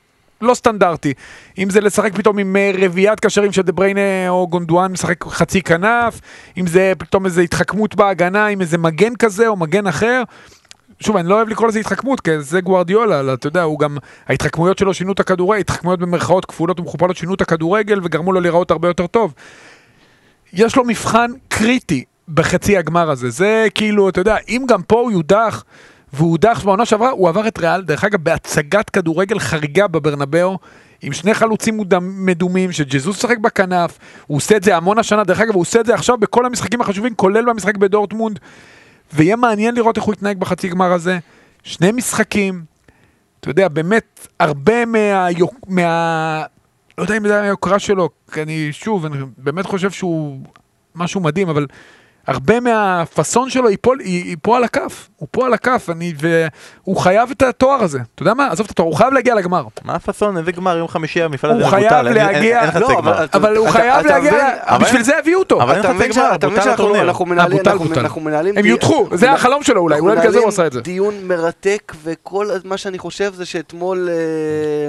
לא סטנדרטי. אם זה לשחק פתאום עם אה, רביעיית קשרים של דה או גונדואן משחק חצי כנף, אם זה פתאום איזה התחכמות בהגנה עם איזה מגן כזה או מגן אחר. שוב, אני לא אוהב לקרוא לזה התחכמות, כי זה גוארדיולה, אלא, אתה יודע, הוא גם, ההתחכמויות שלו שינו את הכדורגל, התחכמויות במרכאות כפולות ומכופלות שינו את הכדורגל וגרמו לו להיראות הרבה יותר טוב. יש לו מבחן קריטי בחצי הגמר הזה, זה כאילו, אתה יודע, אם גם פה הוא יודח, והוא הודח בעונה שעברה, הוא עבר את ריאל, דרך אגב, בהצגת כדורגל חריגה בברנבאו, עם שני חלוצים מדומים, שג'זוס משחק בכנף, הוא עושה את זה המון השנה, דרך אגב, הוא עושה את זה עכשיו בכל המשחקים החשובים, כולל במשחק בדורטמונד, ויהיה מעניין לראות איך הוא יתנהג בחצי גמר הזה. שני משחקים, אתה יודע, באמת, הרבה מה... מה... לא יודע אם זה היוקרה שלו, כי אני, שוב, אני באמת חושב שהוא משהו מדהים, אבל הרבה מהפאסון שלו ייפול, ייפול על הכף. הוא פה על הכף, אני, והוא חייב את התואר הזה. אתה יודע מה? עזוב את התואר, הוא חייב להגיע לגמר. מה הפאסון? איזה גמר? יום חמישי המפעל הזה מבוטל, אין- אין חצי לא, גמר. אבל- הוא חייב להגיע, בשביל זה הביאו אותו. אבל אין אתה חצי מבין שאנחנו. אנחנו מנהלים. הם יודחו, זה החלום שלו אולי, אולי בגלל זה הוא עשה את זה. דיון מרתק, וכל מה שאני חושב זה שאתמול אה,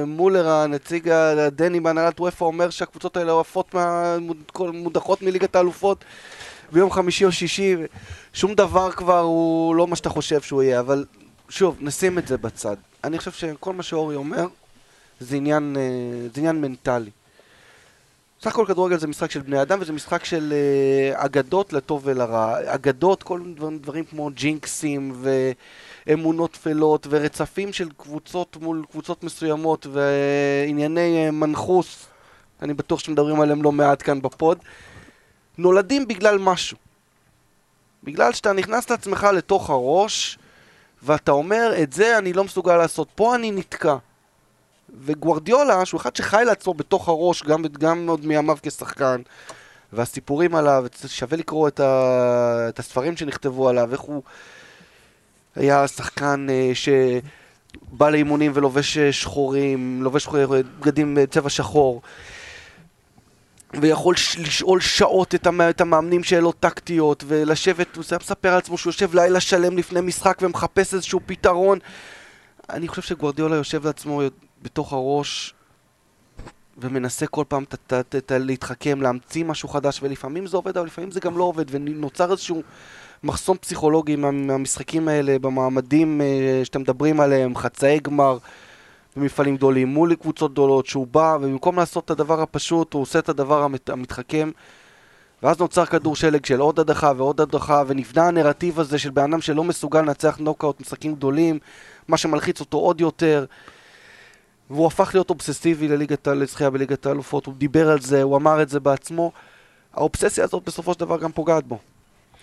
מולר, הנציג הדני בהנהלת וופא, אומר שהקבוצות האלה עפות מה- מוד- כל- מודחות מליגת האלופות ביום חמישי או שישי, שום דבר כבר הוא לא מה שאתה חושב שהוא יהיה, אבל שוב, נשים את זה בצד. אני חושב שכל מה שאורי אומר זה עניין, אה, זה עניין מנטלי. סך הכל כדורגל זה משחק של בני אדם וזה משחק של uh, אגדות לטוב ולרע. אגדות, כל מיני דברים, דברים כמו ג'ינקסים ואמונות טפלות ורצפים של קבוצות מול קבוצות מסוימות וענייני uh, מנחוס, אני בטוח שמדברים עליהם לא מעט כאן בפוד, נולדים בגלל משהו. בגלל שאתה נכנס לעצמך לתוך הראש ואתה אומר, את זה אני לא מסוגל לעשות, פה אני נתקע. וגוורדיולה, שהוא אחד שחי לעצמו בתוך הראש, גם, גם עוד מימיו כשחקן, והסיפורים עליו, שווה לקרוא את, ה, את הספרים שנכתבו עליו, איך הוא היה שחקן אה, שבא לאימונים ולובש אה, שחורים, לובש אה, בגדים אה, צבע שחור. ויכול לשאול שעות את, המ... את המאמנים שאלות טקטיות ולשבת, הוא מספר על עצמו שהוא יושב לילה שלם לפני משחק ומחפש איזשהו פתרון. אני חושב שגוורדיולה יושב לעצמו בתוך הראש ומנסה כל פעם ת, ת, ת, ת, להתחכם, להמציא משהו חדש, ולפעמים זה עובד, אבל לפעמים זה גם לא עובד, ונוצר איזשהו מחסום פסיכולוגי מה, מהמשחקים האלה, במעמדים אה, שאתם מדברים עליהם, חצאי גמר, במפעלים גדולים, מול קבוצות גדולות, שהוא בא, ובמקום לעשות את הדבר הפשוט, הוא עושה את הדבר המת, המתחכם. ואז נוצר כדור שלג של עוד הדחה ועוד הדחה, ונבנה הנרטיב הזה של בן אדם שלא מסוגל לנצח נוקאוט משחקים גדולים, מה שמלחיץ אותו עוד יותר. והוא הפך להיות אובססיבי לליגת, לזכייה בליגת האלופות, הוא דיבר על זה, הוא אמר את זה בעצמו. האובססיה הזאת בסופו של דבר גם פוגעת בו.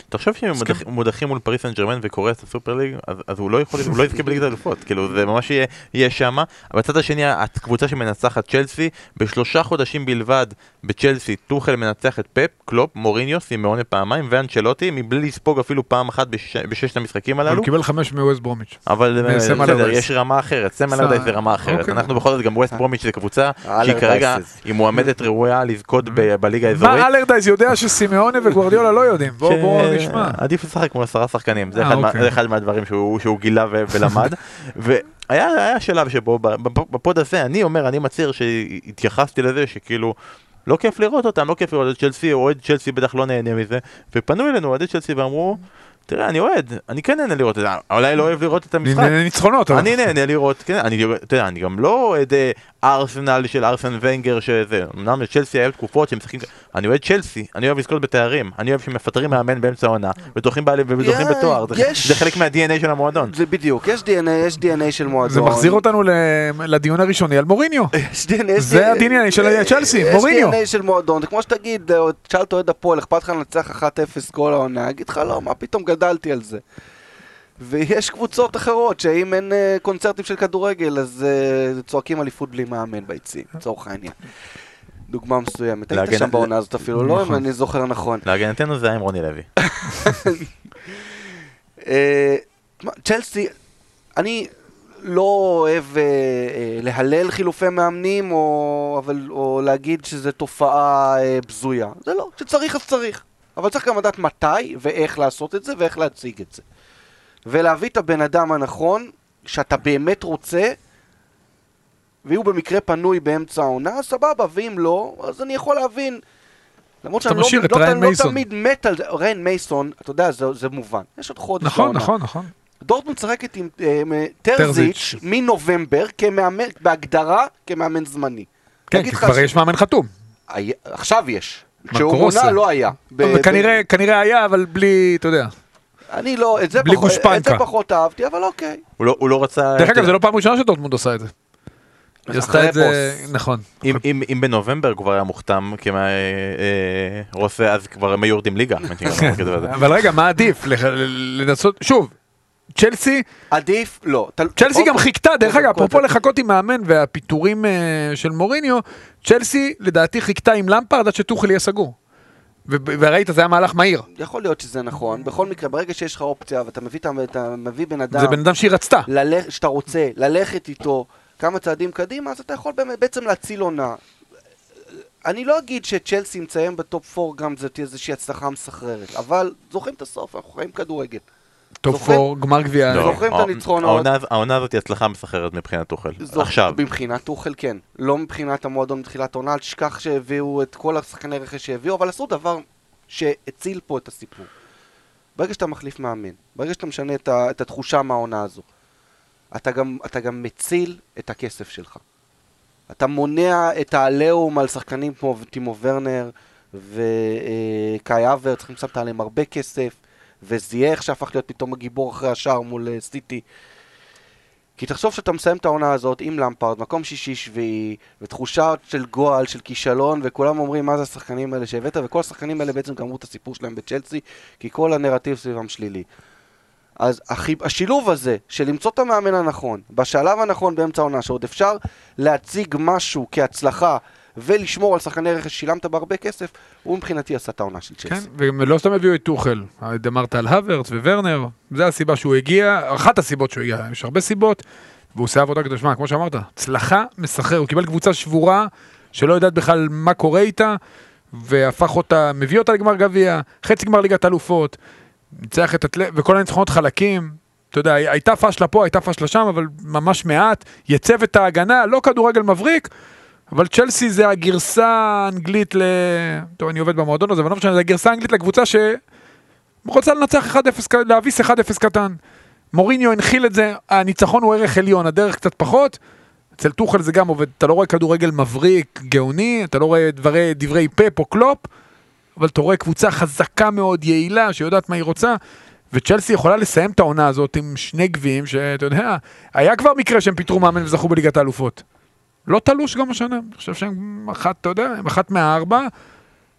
תחשוב שהם הסכם. מודח- מודחים מול פריז סן ג'רמן וקורא את הסופר ליג, אז, אז הוא לא יכול, הוא לא יזכה בליגת האלופות, כאילו זה ממש יהיה, יהיה שמה. אבל בצד השני, הקבוצה שמנצחת צ'לסי, בשלושה חודשים בלבד בצ'לסי, טוחל מנצח את פפ, קלופ, מוריניו, סימאונה פעמיים ואנצ'לוטי, מבלי לספוג אפילו פעם אחת בשש, בששת המשחקים הללו. הוא קיבל חמש מווסט ברומיץ'. אבל אה. יש רמה אחרת, סם סם- אלרדייס זה רמה אחרת. אוקיי. אנחנו בכל זאת גם ווסט ברומיץ' זה קבוצה שהיא כרגע, היא מועמדת ראויה לזכות בליגה האזורית. מה אלרדייס יודע שסימאונה וגוורדיולה לא יודעים? בואו נשמע. עדיף לשחק מול עשרה שחקנים, זה אה, אחד אוקיי. אחד מהדברים שהוא גילה ולמד. והיה היה שלב שבו בפוד הזה, אני אומר, אני מצהיר שהתייחסתי לזה שכאילו... לא כיף לראות אותם, לא כיף לראות את צ'לסי, אוהד צ'לסי בטח לא נהנה מזה, ופנו אלינו אוהדי צ'לסי ואמרו, תראה, אני אוהד, אני כן נהנה לראות את זה, אולי לא אוהב לראות את המשחק, ניצחונות. אבל- אני נהנה לראות, כן, אני, אתה יודע, אני גם לא אוהד ארסנל של ארסן ונגר שזה, אמנם לצ'לסי היו תקופות שמשחקים, אני אוהד צ'לסי, אני אוהב לזכות בתארים, אני אוהב שמפטרים מאמן באמצע העונה, ודוחים בתואר, זה, חלק מה-DNA של המועדון. זה בדיוק, יש DNA, יש DNA של מועדון. זה מחזיר אותנו לדיון הראשוני על מוריניו. זה ה-DNA של צ'לסי, מוריניו. יש DNA של מועדון, זה כמו שתגיד, אה, תשאל את אוהד הפועל, אכפת לך לנצח 1-0 כל העונה, אגיד לך לא, מה פתאום גדלתי על זה. ויש קבוצות אחרות שאם אין אה, קונצרטים של כדורגל, אז אה, צועקים אליפות בלי מאמן ביציעים, לצורך העניין. דוגמה מסוימת. היית שם בעונה הזאת אפילו, לא אם נכון. אני זוכר נכון. להגנתנו זה היה עם רוני לוי. אה, צ'לסי, אני לא אוהב אה, אה, להלל חילופי מאמנים, או, אבל, או להגיד שזו תופעה אה, בזויה. זה לא, כשצריך אז צריך. אבל צריך גם לדעת מתי ואיך לעשות את זה ואיך להציג את זה. ולהביא את הבן אדם הנכון, שאתה באמת רוצה, והוא במקרה פנוי באמצע העונה, סבבה, ואם לא, אז אני יכול להבין. למרות שאני לא, לא, לא מייסון. תמיד מת על זה, ריין מייסון, אתה יודע, זה, זה מובן. יש עוד חודש נכון, לעונה. נכון, נכון. דורטמונד משחקת עם עם, טרזיץ'. מנובמבר, כמאמן, בהגדרה כמאמן זמני. כן, כי כבר ש- יש מאמן חתום. עכשיו יש. כשהוא. מונה לא היה. כנראה- כנראה היה, אבל בלי, אתה יודע. אני לא, את זה, בלי פחות, את. זה פחות אהבתי, אבל אוקיי. הוא לא- הוא לא רצה... דרך אגב, זה לא פעם ראשונה שדורטמונד עושה את זה. היא עשתה את זה. נכון. אם- אם אם בנובמבר כבר היה מוחתם כרוסה, אז כבר הם היו יורדים ליגה. אבל רגע, מה עדיף? לנסות, שוב, צ'לסי, עדיף, לא. צ'לסי גם חיכתה, דרך קודם אגב, כל, אפרופו לחכות עם מאמן והפיטורים אה, של מוריניו, צ'לסי לדעתי חיכתה עם למפרד עד שטוחל יהיה סגור. וראית, זה היה מהלך מהיר. יכול להיות שזה נכון. בכל מקרה, ברגע שיש לך אופציה ואתה מביא, אתה מביא בן אדם, זה בן אדם שהיא רצתה. ללכ- שאתה רוצה ללכת איתו כמה צעדים קדימה, אז אתה יכול באמת, בעצם להציל עונה. אני לא אגיד שצ'לסי מסיימת ב-top 4 גם זאת איזושהי הצלחה מסחררת, אבל זוכרים את הסוף, אנחנו חיים כדורגל. top זוכרים? 4, גמר גביע. לא. זוכרים את הניצחונות. העונה- העונה הזאת היא הצלחה מסחררת מבחינת טוחל. זוכ- עכשיו. מבחינת טוחל כן, לא מבחינת המועדון מתחילת העונה, אל תשכח שהביאו את כל השחקני רכש שהביאו, אבל עשו דבר שהציל פה את הסיפור. ברגע שאתה מחליף מאמן, ברגע שאתה משנה את, ה- את התחושה מהעונה הזו, אתה גם, אתה גם מציל את הכסף שלך. אתה מונע את העליהום על שחקנים כמו טימו ורנר וקאי אבר, צריכים שמת עליהם הרבה כסף, וזייח שהפך להיות פתאום הגיבור אחרי השער מול אה, סיטי. כי תחשוב שאתה מסיים את העונה הזאת עם למפרד, מקום שישי-שביעי, ותחושה של גועל, של כישלון, וכולם אומרים מה זה השחקנים האלה שהבאת, וכל השחקנים האלה בעצם גמרו את הסיפור שלהם בצ'לסי, כי כל הנרטיב סביבם שלילי. אז השילוב הזה של למצוא את המאמן הנכון, בשלב הנכון באמצע העונה, שעוד אפשר להציג משהו כהצלחה ולשמור על שחקני רכש ששילמת בהרבה כסף, הוא מבחינתי עשה את העונה של כן, צ'לסי. ולא סתם הביאו את טוחל. אמרת על הוורץ וורנר, זה הסיבה שהוא הגיע, אחת הסיבות שהוא הגיע, יש הרבה סיבות, והוא עושה עבודה שמע, כמו שאמרת, הצלחה מסחרר, הוא קיבל קבוצה שבורה, שלא יודעת בכלל מה קורה איתה, והפך אותה, מביא אותה לגמר גביע, חצי גמר ליגת אלופות, ניצח את הטל... וכל הניצחונות חלקים, אתה יודע, הייתה פשלה פה, הייתה פשלה שם, אבל ממש מעט, יצב את ההגנה, לא כדורגל מבריק, אבל צ'לסי זה הגרסה האנגלית ל... טוב, אני עובד במועדון הזה, אבל לא משנה, זה הגרסה האנגלית לקבוצה שרוצה לנצח 1-0, ק- להביס 1-0 קטן. מוריניו הנחיל את זה, הניצחון הוא ערך עליון, הדרך קצת פחות. אצל טוחל זה גם עובד, אתה לא רואה כדורגל מבריק, גאוני, אתה לא רואה דברי, דברי פפ או קלופ, אבל אתה רואה קבוצה חזקה מאוד, יעילה, שיודעת מה היא רוצה. וצ'לסי יכולה לסיים את העונה הזאת עם שני גביעים, שאתה יודע, היה כבר מקרה שהם פיטרו מאמן וזכו בליגת האלופות. לא תלוש גם השנה, אני חושב שהם אחת, אתה יודע, הם אחת מהארבע,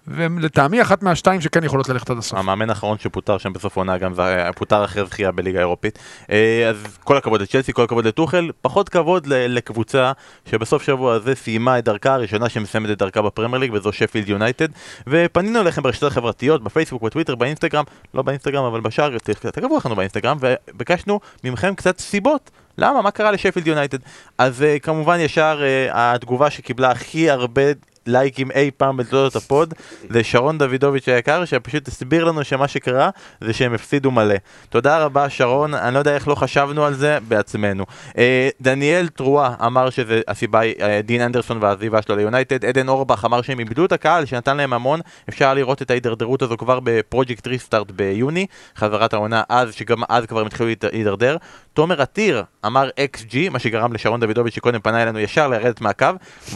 ולטעמי אחת מהשתיים שכן יכולות ללכת עד הסוף. המאמן האחרון שפוטר שם בסוף העונה גם היה- פוטר אחרי זכייה בליגה האירופית. אה, אז כל הכבוד לצ'לסי, כל הכבוד לטוחל, פחות כבוד לקבוצה שבסוף שבוע הזה סיימה את דרכה הראשונה שמסיימת את דרכה בפרמייר ליג וזו שפילד יונייטד ופנינו אליכם ברשתות החברתיות, בפייסבוק, בטוויטר, באינסטגרם, לא באינסטגרם אבל בשאר, ת- תגבו אחרינו באינסטגרם וביקשנו מכם קצת סיבות למה? מה קרה לשפילד יונייטד? אז uh, כמובן ישר uh, התגובה שקיבלה הכי הרבה לייקים אי פעם בתולדות הפוד זה שרון דוידוביץ' היקר שפשוט הסביר לנו שמה שקרה זה שהם הפסידו מלא. תודה רבה שרון, אני לא יודע איך לא חשבנו על זה בעצמנו. Uh, דניאל טרואה אמר שזה הסיבה היא uh, דין אנדרסון והעזיבה שלו ליונייטד, עדן אורבך אמר שהם איבדו את הקהל שנתן להם המון, אפשר לראות את ההידרדרות הזו כבר בפרויקט ריסטארט ביוני, חזרת העונה אז, שגם אז כבר הם התחילו להידרדר. תומר עתיר אמר XG, מה שגרם לשרון דוידוביץ' שקודם פנה אלינו ישר לרדת מהקו,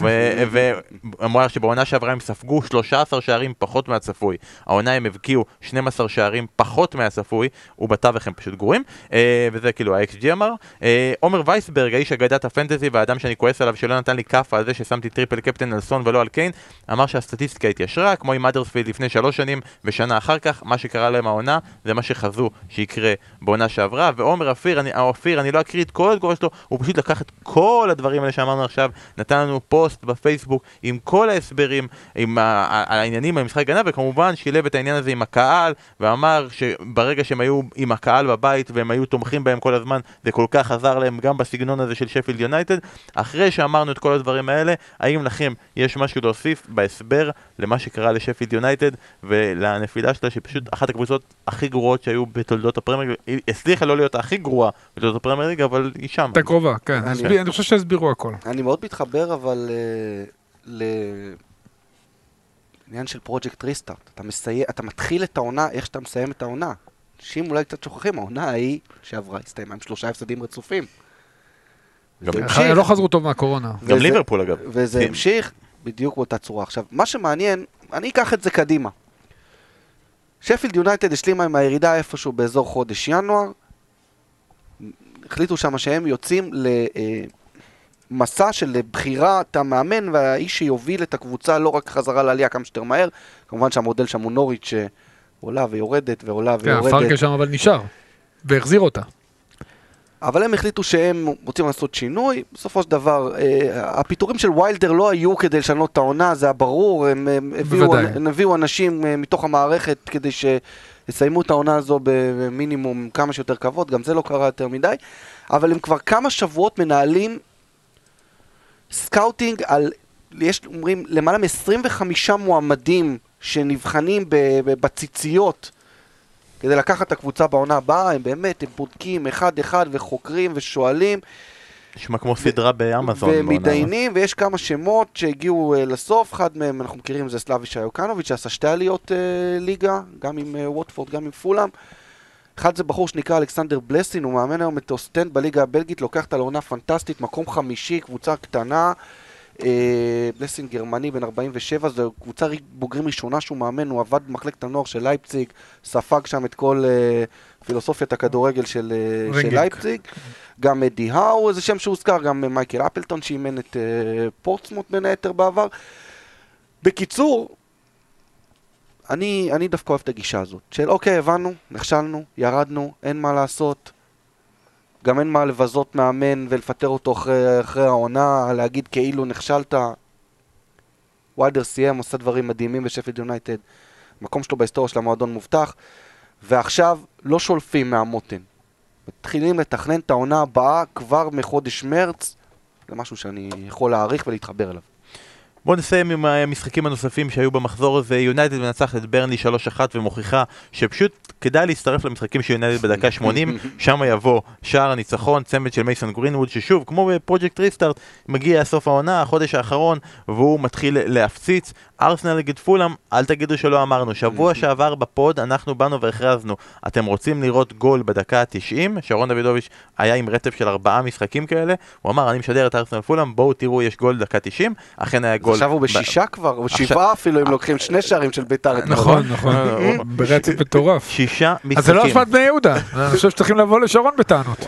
ואמר שבעונה שעברה הם ספגו 13 שערים פחות מהצפוי. העונה הם הבקיעו 12 שערים פחות מהצפוי, ובתווך הם פשוט גרועים, אה, וזה כאילו ה-XG אמר. אה, עומר וייסברג, האיש אגדת ה-fantasy והאדם שאני כועס עליו שלא נתן לי כאפה על זה ששמתי triple captain על סון ולא על קיין, אמר שהסטטיסטיקה התיישרה, כמו עם האדרספילד לפני שלוש שנים ושנה אחר כך, מה שקרה להם העונה זה מה שחזו שיקרה בעונה שעברה, ועומר אופיר, אני, אופיר, אני לא אקריא את כל התגובה שלו, הוא פשוט לקח את כל הדברים האלה שאמרנו עכשיו, נתן לנו פוסט בפייסבוק עם כל ההסברים, עם ה- ה- העניינים במשחק הגנה, וכמובן שילב את העניין הזה עם הקהל, ואמר שברגע שהם היו עם הקהל בבית והם היו תומכים בהם כל הזמן, זה כל כך עזר להם גם בסגנון הזה של שפילד יונייטד. אחרי שאמרנו את כל הדברים האלה, האם לכם יש משהו להוסיף בהסבר למה שקרה לשפילד יונייטד ולנפילה שלה, שפשוט אחת הקבוצות הכי גרועות שהיו בתולדות הפרמייר הצליחה לא להיות הכי גרועה בתולדות הפרמייר ליג, אבל היא שם. הייתה קרובה, כן. אני- הסביר- אני חושב שהסבירו הכל. אני מאוד מתחבר אבל אה, לעניין של פרויקט ריסטארט. אתה, מסי... אתה מתחיל את העונה איך שאתה מסיים את העונה. אנשים אולי קצת שוכחים, העונה ההיא שעברה הסתיימה עם שלושה הפסדים רצופים. לא חזרו טוב מהקורונה. גם ליברפול אגב. וזה כן. המשיך בדיוק באותה צורה. עכשיו, מה שמעניין, אני אקח את זה קדימה. שפילד יונייטד השלימה עם הירידה איפשהו באזור חודש ינואר. החליטו שם שהם יוצאים למסע של בחירת המאמן והאיש שיוביל את הקבוצה לא רק חזרה לעלייה כמה שיותר מהר. כמובן שהמודל שם הוא נוריץ' שעולה ויורדת ועולה כן, ויורדת. פרקה שם אבל נשאר. והחזיר אותה. אבל הם החליטו שהם רוצים לעשות שינוי. בסופו של דבר, אה, הפיטורים של ויילדר לא היו כדי לשנות את העונה, זה היה ברור. הם, הם, הביאו. הם הביאו אנשים אה, מתוך המערכת כדי שיסיימו את העונה הזו במינימום כמה שיותר כבוד, גם זה לא קרה יותר מדי. אבל הם כבר כמה שבועות מנהלים scouting על, יש אומרים, למעלה מ-25 מועמדים שנבחנים בציציות. כדי לקחת את הקבוצה בעונה הבאה, הם באמת, הם בודקים אחד-אחד וחוקרים ושואלים נשמע כמו סדרה באמזון. ומתדיינים, ויש כמה שמות שהגיעו uh, לסוף, אחד מהם אנחנו מכירים זה סלאבישה יוקאנוביץ' שעשה שתי עליות uh, ליגה, גם עם uh, ווטפורד, גם עם פולאם. אחד זה בחור שנקרא אלכסנדר בלסין, הוא מאמן היום את אוסטנד בליגה הבלגית, לוקח את העונה פנטסטית, מקום חמישי, קבוצה קטנה. Uh, בלסין גרמני בן 47, זו קבוצה בוגרים ראשונה שהוא מאמן, הוא עבד במחלקת הנוער של לייפציג, ספג שם את כל uh, פילוסופיית הכדורגל של, של רנגיק. לייפציג. גם אדי האו, זה שם שהוזכר, גם מייקל אפלטון שאימן את פורטסמוט בין היתר בעבר. בקיצור, אני, אני דווקא אוהב את הגישה הזאת, של אוקיי, הבנו, נכשלנו, ירדנו, אין מה לעשות. גם אין מה לבזות מאמן ולפטר אותו אחרי, אחרי העונה, להגיד כאילו נכשלת. ויידר סיים, עושה דברים מדהימים בשפילד יונייטד. מקום שלו בהיסטוריה של המועדון מובטח. ועכשיו לא שולפים מהמותן. מתחילים לתכנן את העונה הבאה כבר מחודש מרץ. זה משהו שאני יכול להעריך ולהתחבר אליו. בואו נסיים עם המשחקים הנוספים שהיו במחזור הזה. יונייטד מנצחת את ברנלי 3-1 ומוכיחה שפשוט כדאי להצטרף למשחקים של יונייטד בדקה 80, שם יבוא שער הניצחון, צמד של מייסון גרינווד, ששוב, כמו בפרויקט ריסטארט, מגיע סוף העונה, החודש האחרון, והוא מתחיל להפציץ. ארסנל נגד פולאם, אל תגידו שלא אמרנו. שבוע שעבר ב pod אנחנו באנו והכרזנו, אתם רוצים לראות גול בדקה ה-90? שרון דוידוביץ' היה עם רצף של ארבעה משחקים כאלה, הוא אמר, אני משדר את ארסנל פולאם, בואו תראו, יש גול דקה 90, אכן היה גול. עכשיו הוא בשישה כבר, או שבעה אפילו אם לוקחים שני שערים של ביתר. נכון, נכון. ברצף מטורף. שישה משחקים. אז זה לא אשמת בני יהודה. אני חושב שצריכים לבוא לשרון בטענות.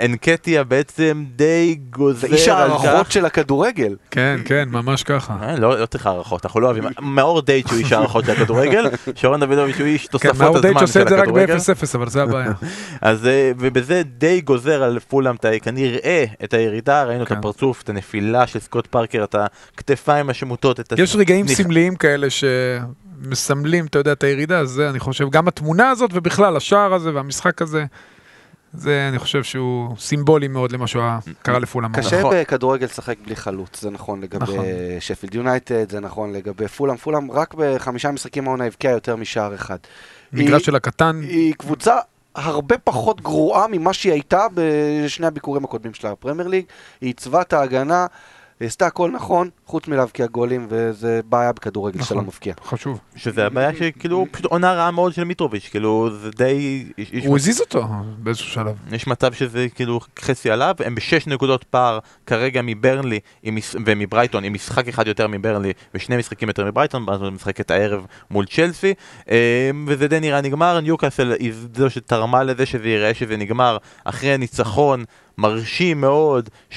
אנקטיה בעצם די גוזר זה איש על ההערכות כך. של הכדורגל. כן, כן, ממש ככה. אה, לא לא צריך הערכות, אנחנו לא אוהבים. מאור דייט שהוא איש הערכות של הכדורגל, שרון דוידוביץ' הוא איש כן, תוספות מאור דייץ' הזמן עושה של את זה רק הכדורגל. ב-0-0, אבל זה הבעיה. אז אה, ובזה די גוזר על פולאם כנראה את הירידה, ראינו את כן. הפרצוף, את הנפילה של סקוט פארקר, את הכתפיים השמוטות, את יש רגעים. סמליים כאלה שמסמלים, אתה יודע, את הירידה, אז זה, אני חושב, גם התמונה הזאת ובכלל, השער הזה והמשחק הזה, זה, אני חושב שהוא סימבולי מאוד למה שהוא קרה לפולאם. קשה נכון. בכדורגל לשחק בלי חלוץ, זה נכון לגבי נכון. שפילד יונייטד, זה נכון לגבי פולאם. פולאם רק בחמישה משחקים העונה הבקיעה יותר משער אחד. מגרש של הקטן, היא קבוצה הרבה פחות גרועה ממה שהיא הייתה בשני הביקורים הקודמים שלה בפרמייר ליג. היא עיצבה את ההגנה, היא עשתה הכל נכון, חוץ מלהבקיע גולים, וזה בעיה בכדורגל נכון. שאתה לא מבקיע. חשוב. שזה הבעיה שכאילו פשוט עונה רעה מאוד של מיטרוביץ', כאילו זה די... הוא הזיז אותו באיזשהו שלב. יש מצב שזה כאילו חצי עליו, הם בשש נקודות פער כרגע מברנלי ומברייטון, עם משחק אחד יותר מברנלי ושני משחקים יותר מברייטון, ואז הוא משחקת הערב מול צ'לסי, אה, וזה די נראה נגמר, ניוקאסל היא זו שתרמה לזה שזה ייראה שזה נגמר אחרי ניצחון מרשים מאוד, 3-2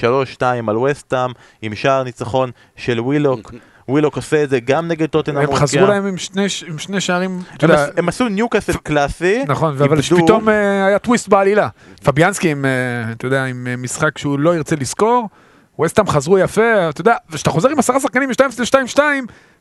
על וסטאם, עם שער ניצחון של ווילוק. ווילוק עושה את זה גם נגד טוטנאם. הם חזרו. להם עם שני עם שני שערים, הם יודע, הם עשו ניוקאסל קלאסי, נכון, אבל שפתאום אה, היה טוויסט בעלילה. פביאנסקי עם, אה, אתה יודע, עם אה, משחק שהוא לא ירצה לזכור, וסטאם חזרו יפה, אתה יודע, וכשאתה חוזר עם עשרה שחקנים ב-2-2,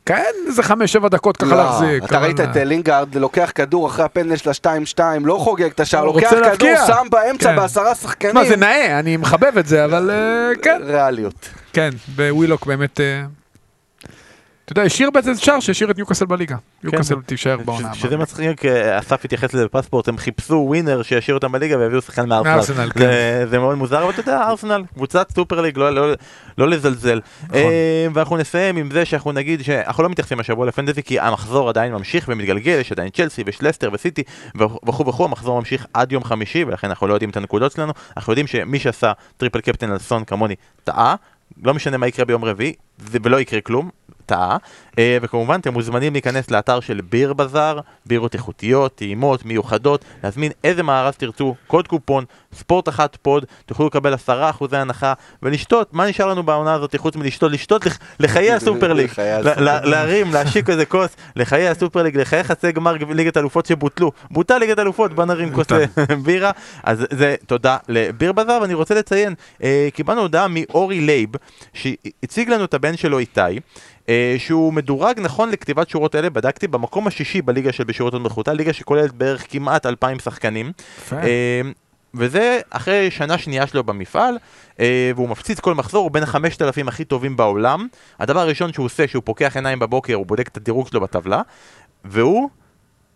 כן, איזה 5-7 דקות ככה לא, להחזיק. אתה ראית את לינגארד לוקח כדור אחרי הפנדל של ה-2-2, לא חוגג את השער, לוקח כדור, להבקיע. שם באמצע כן. בעשרה שחקנים. תשמע, זה נאה, אני מחבב את זה, אבל אה, כן, ריאליות. כן, בווילוק באמת, אה, אתה יודע, השאיר בעצם שער שהשאיר את ניוקאסל בליגה. ניוקאסל תישאר בעונה. שזה. מצחיק, אה, אסף התייחס לזה בפספורט, הם חיפשו winner שישאיר אותם בליגה והביאו שחקן מארסנל. כן. זה- מאוד מוזר, אבל אתה יודע, ארסנל, קבוצת סופר ליג, לא- לא- לא לזלזל. נכון. אה, ואנחנו נסיים עם זה שאנחנו נגיד שאנחנו לא מתייחסים השבוע ל fantasy כי המחזור עדיין ממשיך ומתגלגל, יש עדיין צ'לסי ויש לסטר וסיטי וכו' וכו', המחזור ממשיך עד יום חמישי ולכן אנחנו לא יודעים את הנקודות שלנו, אנחנו יודעים שמי שעשה triple captain על סון כמוני טעה, לא משנה מה יקרה ביום רביעי, זה- ולא יקרה כלום, טעה. אה, וכמובן אתם מוזמנים להיכנס לאתר של ביר בזאר, בירות איכותיות, טעימות, מיוחדות, להזמין איזה מארז תרצו, קוד קופון, ספורט אחת pod, תוכלו לקבל עשרה אחוזי הנחה ולשתות, מה נשאר לנו בעונה הזאת חוץ מלשתות? לשתות לח- לחיי הסופר ליג, להרים, להשיק איזה כוס, לחיי הסופר ליג, לחיי חצי גמר ליגת אלופות שבוטלו, בוטל ליגת אלופות, בוא נרים כוס. אה, בירה, אז זה תודה לביר בזאר, ואני רוצה לציין, אה, קיבלנו הודעה מאורי לייב, שהציג לנו את הבן שלו איתי, שהוא מדורג נכון לכתיבת שורות אלה, בדקתי, במקום השישי בליגה של בשירות מלכותה, ליגה שכוללת בערך כמעט 2,000 שחקנים. אה, וזה אחרי שנה שנייה שלו במפעל, אה, והוא מפציץ כל מחזור, הוא בין החמשת אלפים הכי טובים בעולם. הדבר הראשון שהוא עושה, שהוא פוקח עיניים בבוקר, הוא בודק את הדירוג שלו בטבלה, והוא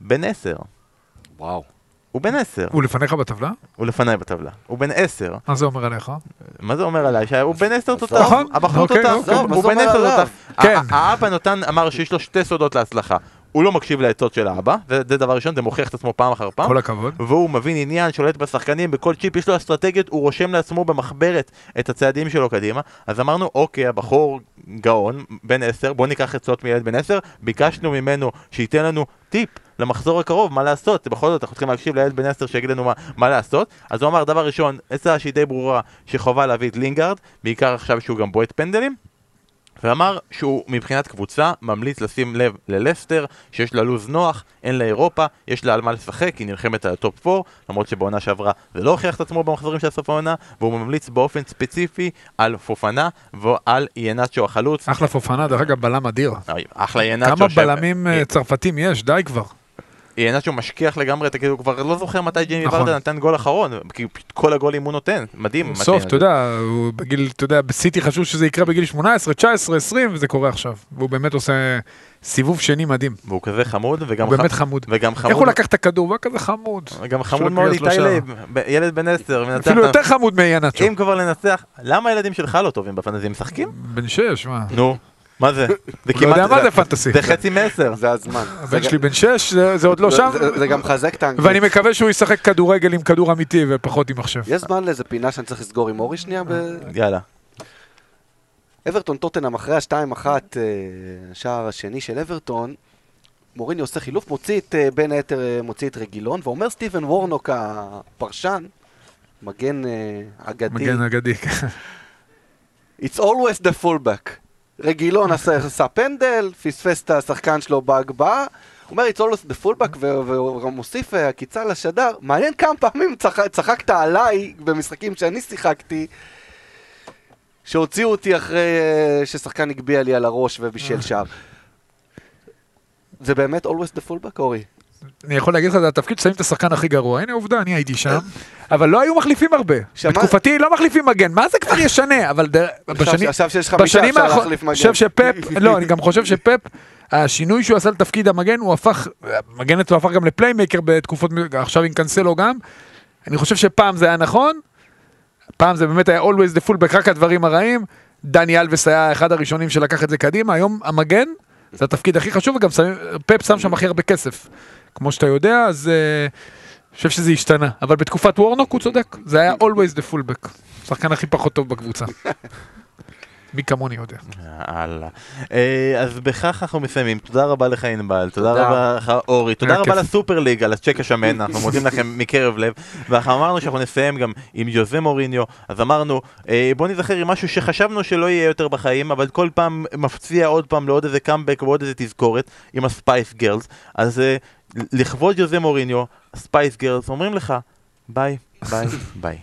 בן עשר. וואו. הוא בן עשר, הוא לפניך בטבלה? הוא לפניי בטבלה. הוא בן עשר. מה זה אומר עליך? מה זה אומר עליי? שהוא בן עשר תותח. נכון, הבחור אוקיי, תותח, אוקיי. הוא- בן אומר עשר עליו? תותח. כן. האבא נתן, אמר שיש לו שתי סודות להצלחה. הוא לא מקשיב לעצות של האבא, זה זה דבר ראשון, זה מוכיח את עצמו פעם אחר פעם. כל הכבוד. והוא מבין עניין, שולט בשחקנים, בכל צ'יפ יש לו אסטרטגיות, הוא רושם לעצמו במחברת את הצעדים שלו קדימה. אז אמרנו, אוקיי, הבחור גאון, בן עשר, בוא ניקח עצות מילד בן עשר, ביקשנו ממנו שייתן לנו טיפ למחזור הקרוב, מה לעשות, בכל זאת אנחנו צריכים להקשיב לילד בן עשר שיגיד לנו מה, מה לעשות. אז הוא אמר, דבר ראשון, עצה שהיא די ברורה, שחובה להביא את לינגארד, בעיקר עכשיו שהוא גם בועט פנדלים. ואמר שהוא מבחינת קבוצה ממליץ לשים לב ללסטר שיש לה לוז נוח, אין לה אירופה, יש לה על מה לשחק, היא נלחמת על ה top 4 למרות שבעונה שעברה זה לא הוכיח את עצמו במחזורים של סוף העונה והוא ממליץ באופן ספציפי על פופאנה ועל ינאצ'ו החלוץ אחלה פופאנה, דרך אגב, בלם אדיר. אוי, אחלה ינאצ'ו כמה ש- בלמים אה, צרפתים יש? די כבר. ינאצ'ו משכיח לגמרי את הכאילו, הוא כבר לא זוכר מתי ג'יימי נכון. ורדי נתן גול אחרון כי כל הגולים הוא נותן, מדהים. מה סוף, ש- אתה יודע, הוא בגיל, אתה יודע, בסיטי חשוב שזה יקרה בגיל 18, 19, 20, וזה קורה עכשיו. והוא באמת עושה סיבוב שני מדהים. והוא כזה חמוד וגם הוא ח- באמת חמוד. וגם איך הוא חמוד לקח את הכדור? הוא היה כזה חמוד. גם חמוד מאוד איתי שלושה. לייב, ב- ילד בן עשר, מנצח אפילו את ה- יותר חמוד מינאצ'ו. אם כבר לנצח, למה הילדים שלך לא טובים ב fantasy? הם משחקים? בן שש, מה? נו, מה זה? זה הוא לא יודע מה זה fantasy. זה חצי מעשר. זה הזמן. הבן שלי בן שש, זה- זה עוד לא שם. זה- גם מחזק את האנגלית. ואני מקווה שהוא ישחק כדורגל עם כדור אמיתי ופחות עם מחשב. יש זמן לאיזה פינה שאני צריך לסגור עם אורי שנייה? ב- יאללה. אברטון טוטנאם אחרי ה-2-1, אה, השער השני של אברטון, מוריני עושה חילוף, מוציא את, אה, בין היתר, אה, מוציא את רגילון, ואומר סטיבן וורנוק הפרשן, מגן אגדי. מגן אגדי. It's always the fullback. רגילון עשה, עשה פנדל, פספס את השחקן שלו בהגבהה. הוא אומר, it's always the fullback, ו- והוא מוסיף אה, עקיצה לשדר. מעניין כמה פעמים צח- צחקת עליי במשחקים שאני שיחקתי, שהוציאו אותי אחרי אה, ששחקן הגביה לי על הראש ובישל שער. זה באמת always the fullback, אורי? אני יכול להגיד לך, זה התפקיד ששמים את השחקן הכי גרוע. הנה עובדה, אני הייתי שם. אבל לא היו מחליפים הרבה. שמע- בתקופתי לא מחליפים מגן. מה זה כבר ישנה? אבל דר- בשנים... עכשיו שיש לך חמישה אפשר האחרונות, להחליף אני מגן. חושב שפפ, לא, אני גם חושב שפפ, השינוי שהוא עשה לתפקיד המגן, הוא הפך, המגן אצלו הפך גם ל playmaker בתקופות, עכשיו עם קאנסלו גם. אני חושב שפעם זה היה נכון, פעם זה באמת היה always the fullback, רק הדברים הרעים. דני אלווס היה אחד הראשונים שלקח את זה קדימה, היום המגן זה התפקיד הכי חשוב, וגם פפ שם שם הכי הרבה כסף. כמו שאתה יודע, אז אה, אני חושב שזה השתנה. אבל בתקופת וורנוק הוא צודק, זה היה always the fullback. השחקן הכי פחות טוב בקבוצה. מי כמוני יודע. יאללה. אה, אז בכך אנחנו מסיימים. תודה רבה לך ענבל, תודה. רבה לך אורי, תודה רבה. לסופר ליג על הצ'ק השמן, אנחנו מודים לכם מקרב לב. ואנחנו אמרנו שאנחנו נסיים גם עם יוזה מוריניו, אז אמרנו אה, בוא נזכר עם משהו שחשבנו שלא יהיה יותר בחיים, אבל כל פעם מפציע עוד פעם לעוד איזה קאמבק ועוד איזה תזכורת עם הספייס גרלס. אז לכבוד יוזה מוריניו, הספייס גרלס אומרים לך ביי, ביי, ביי.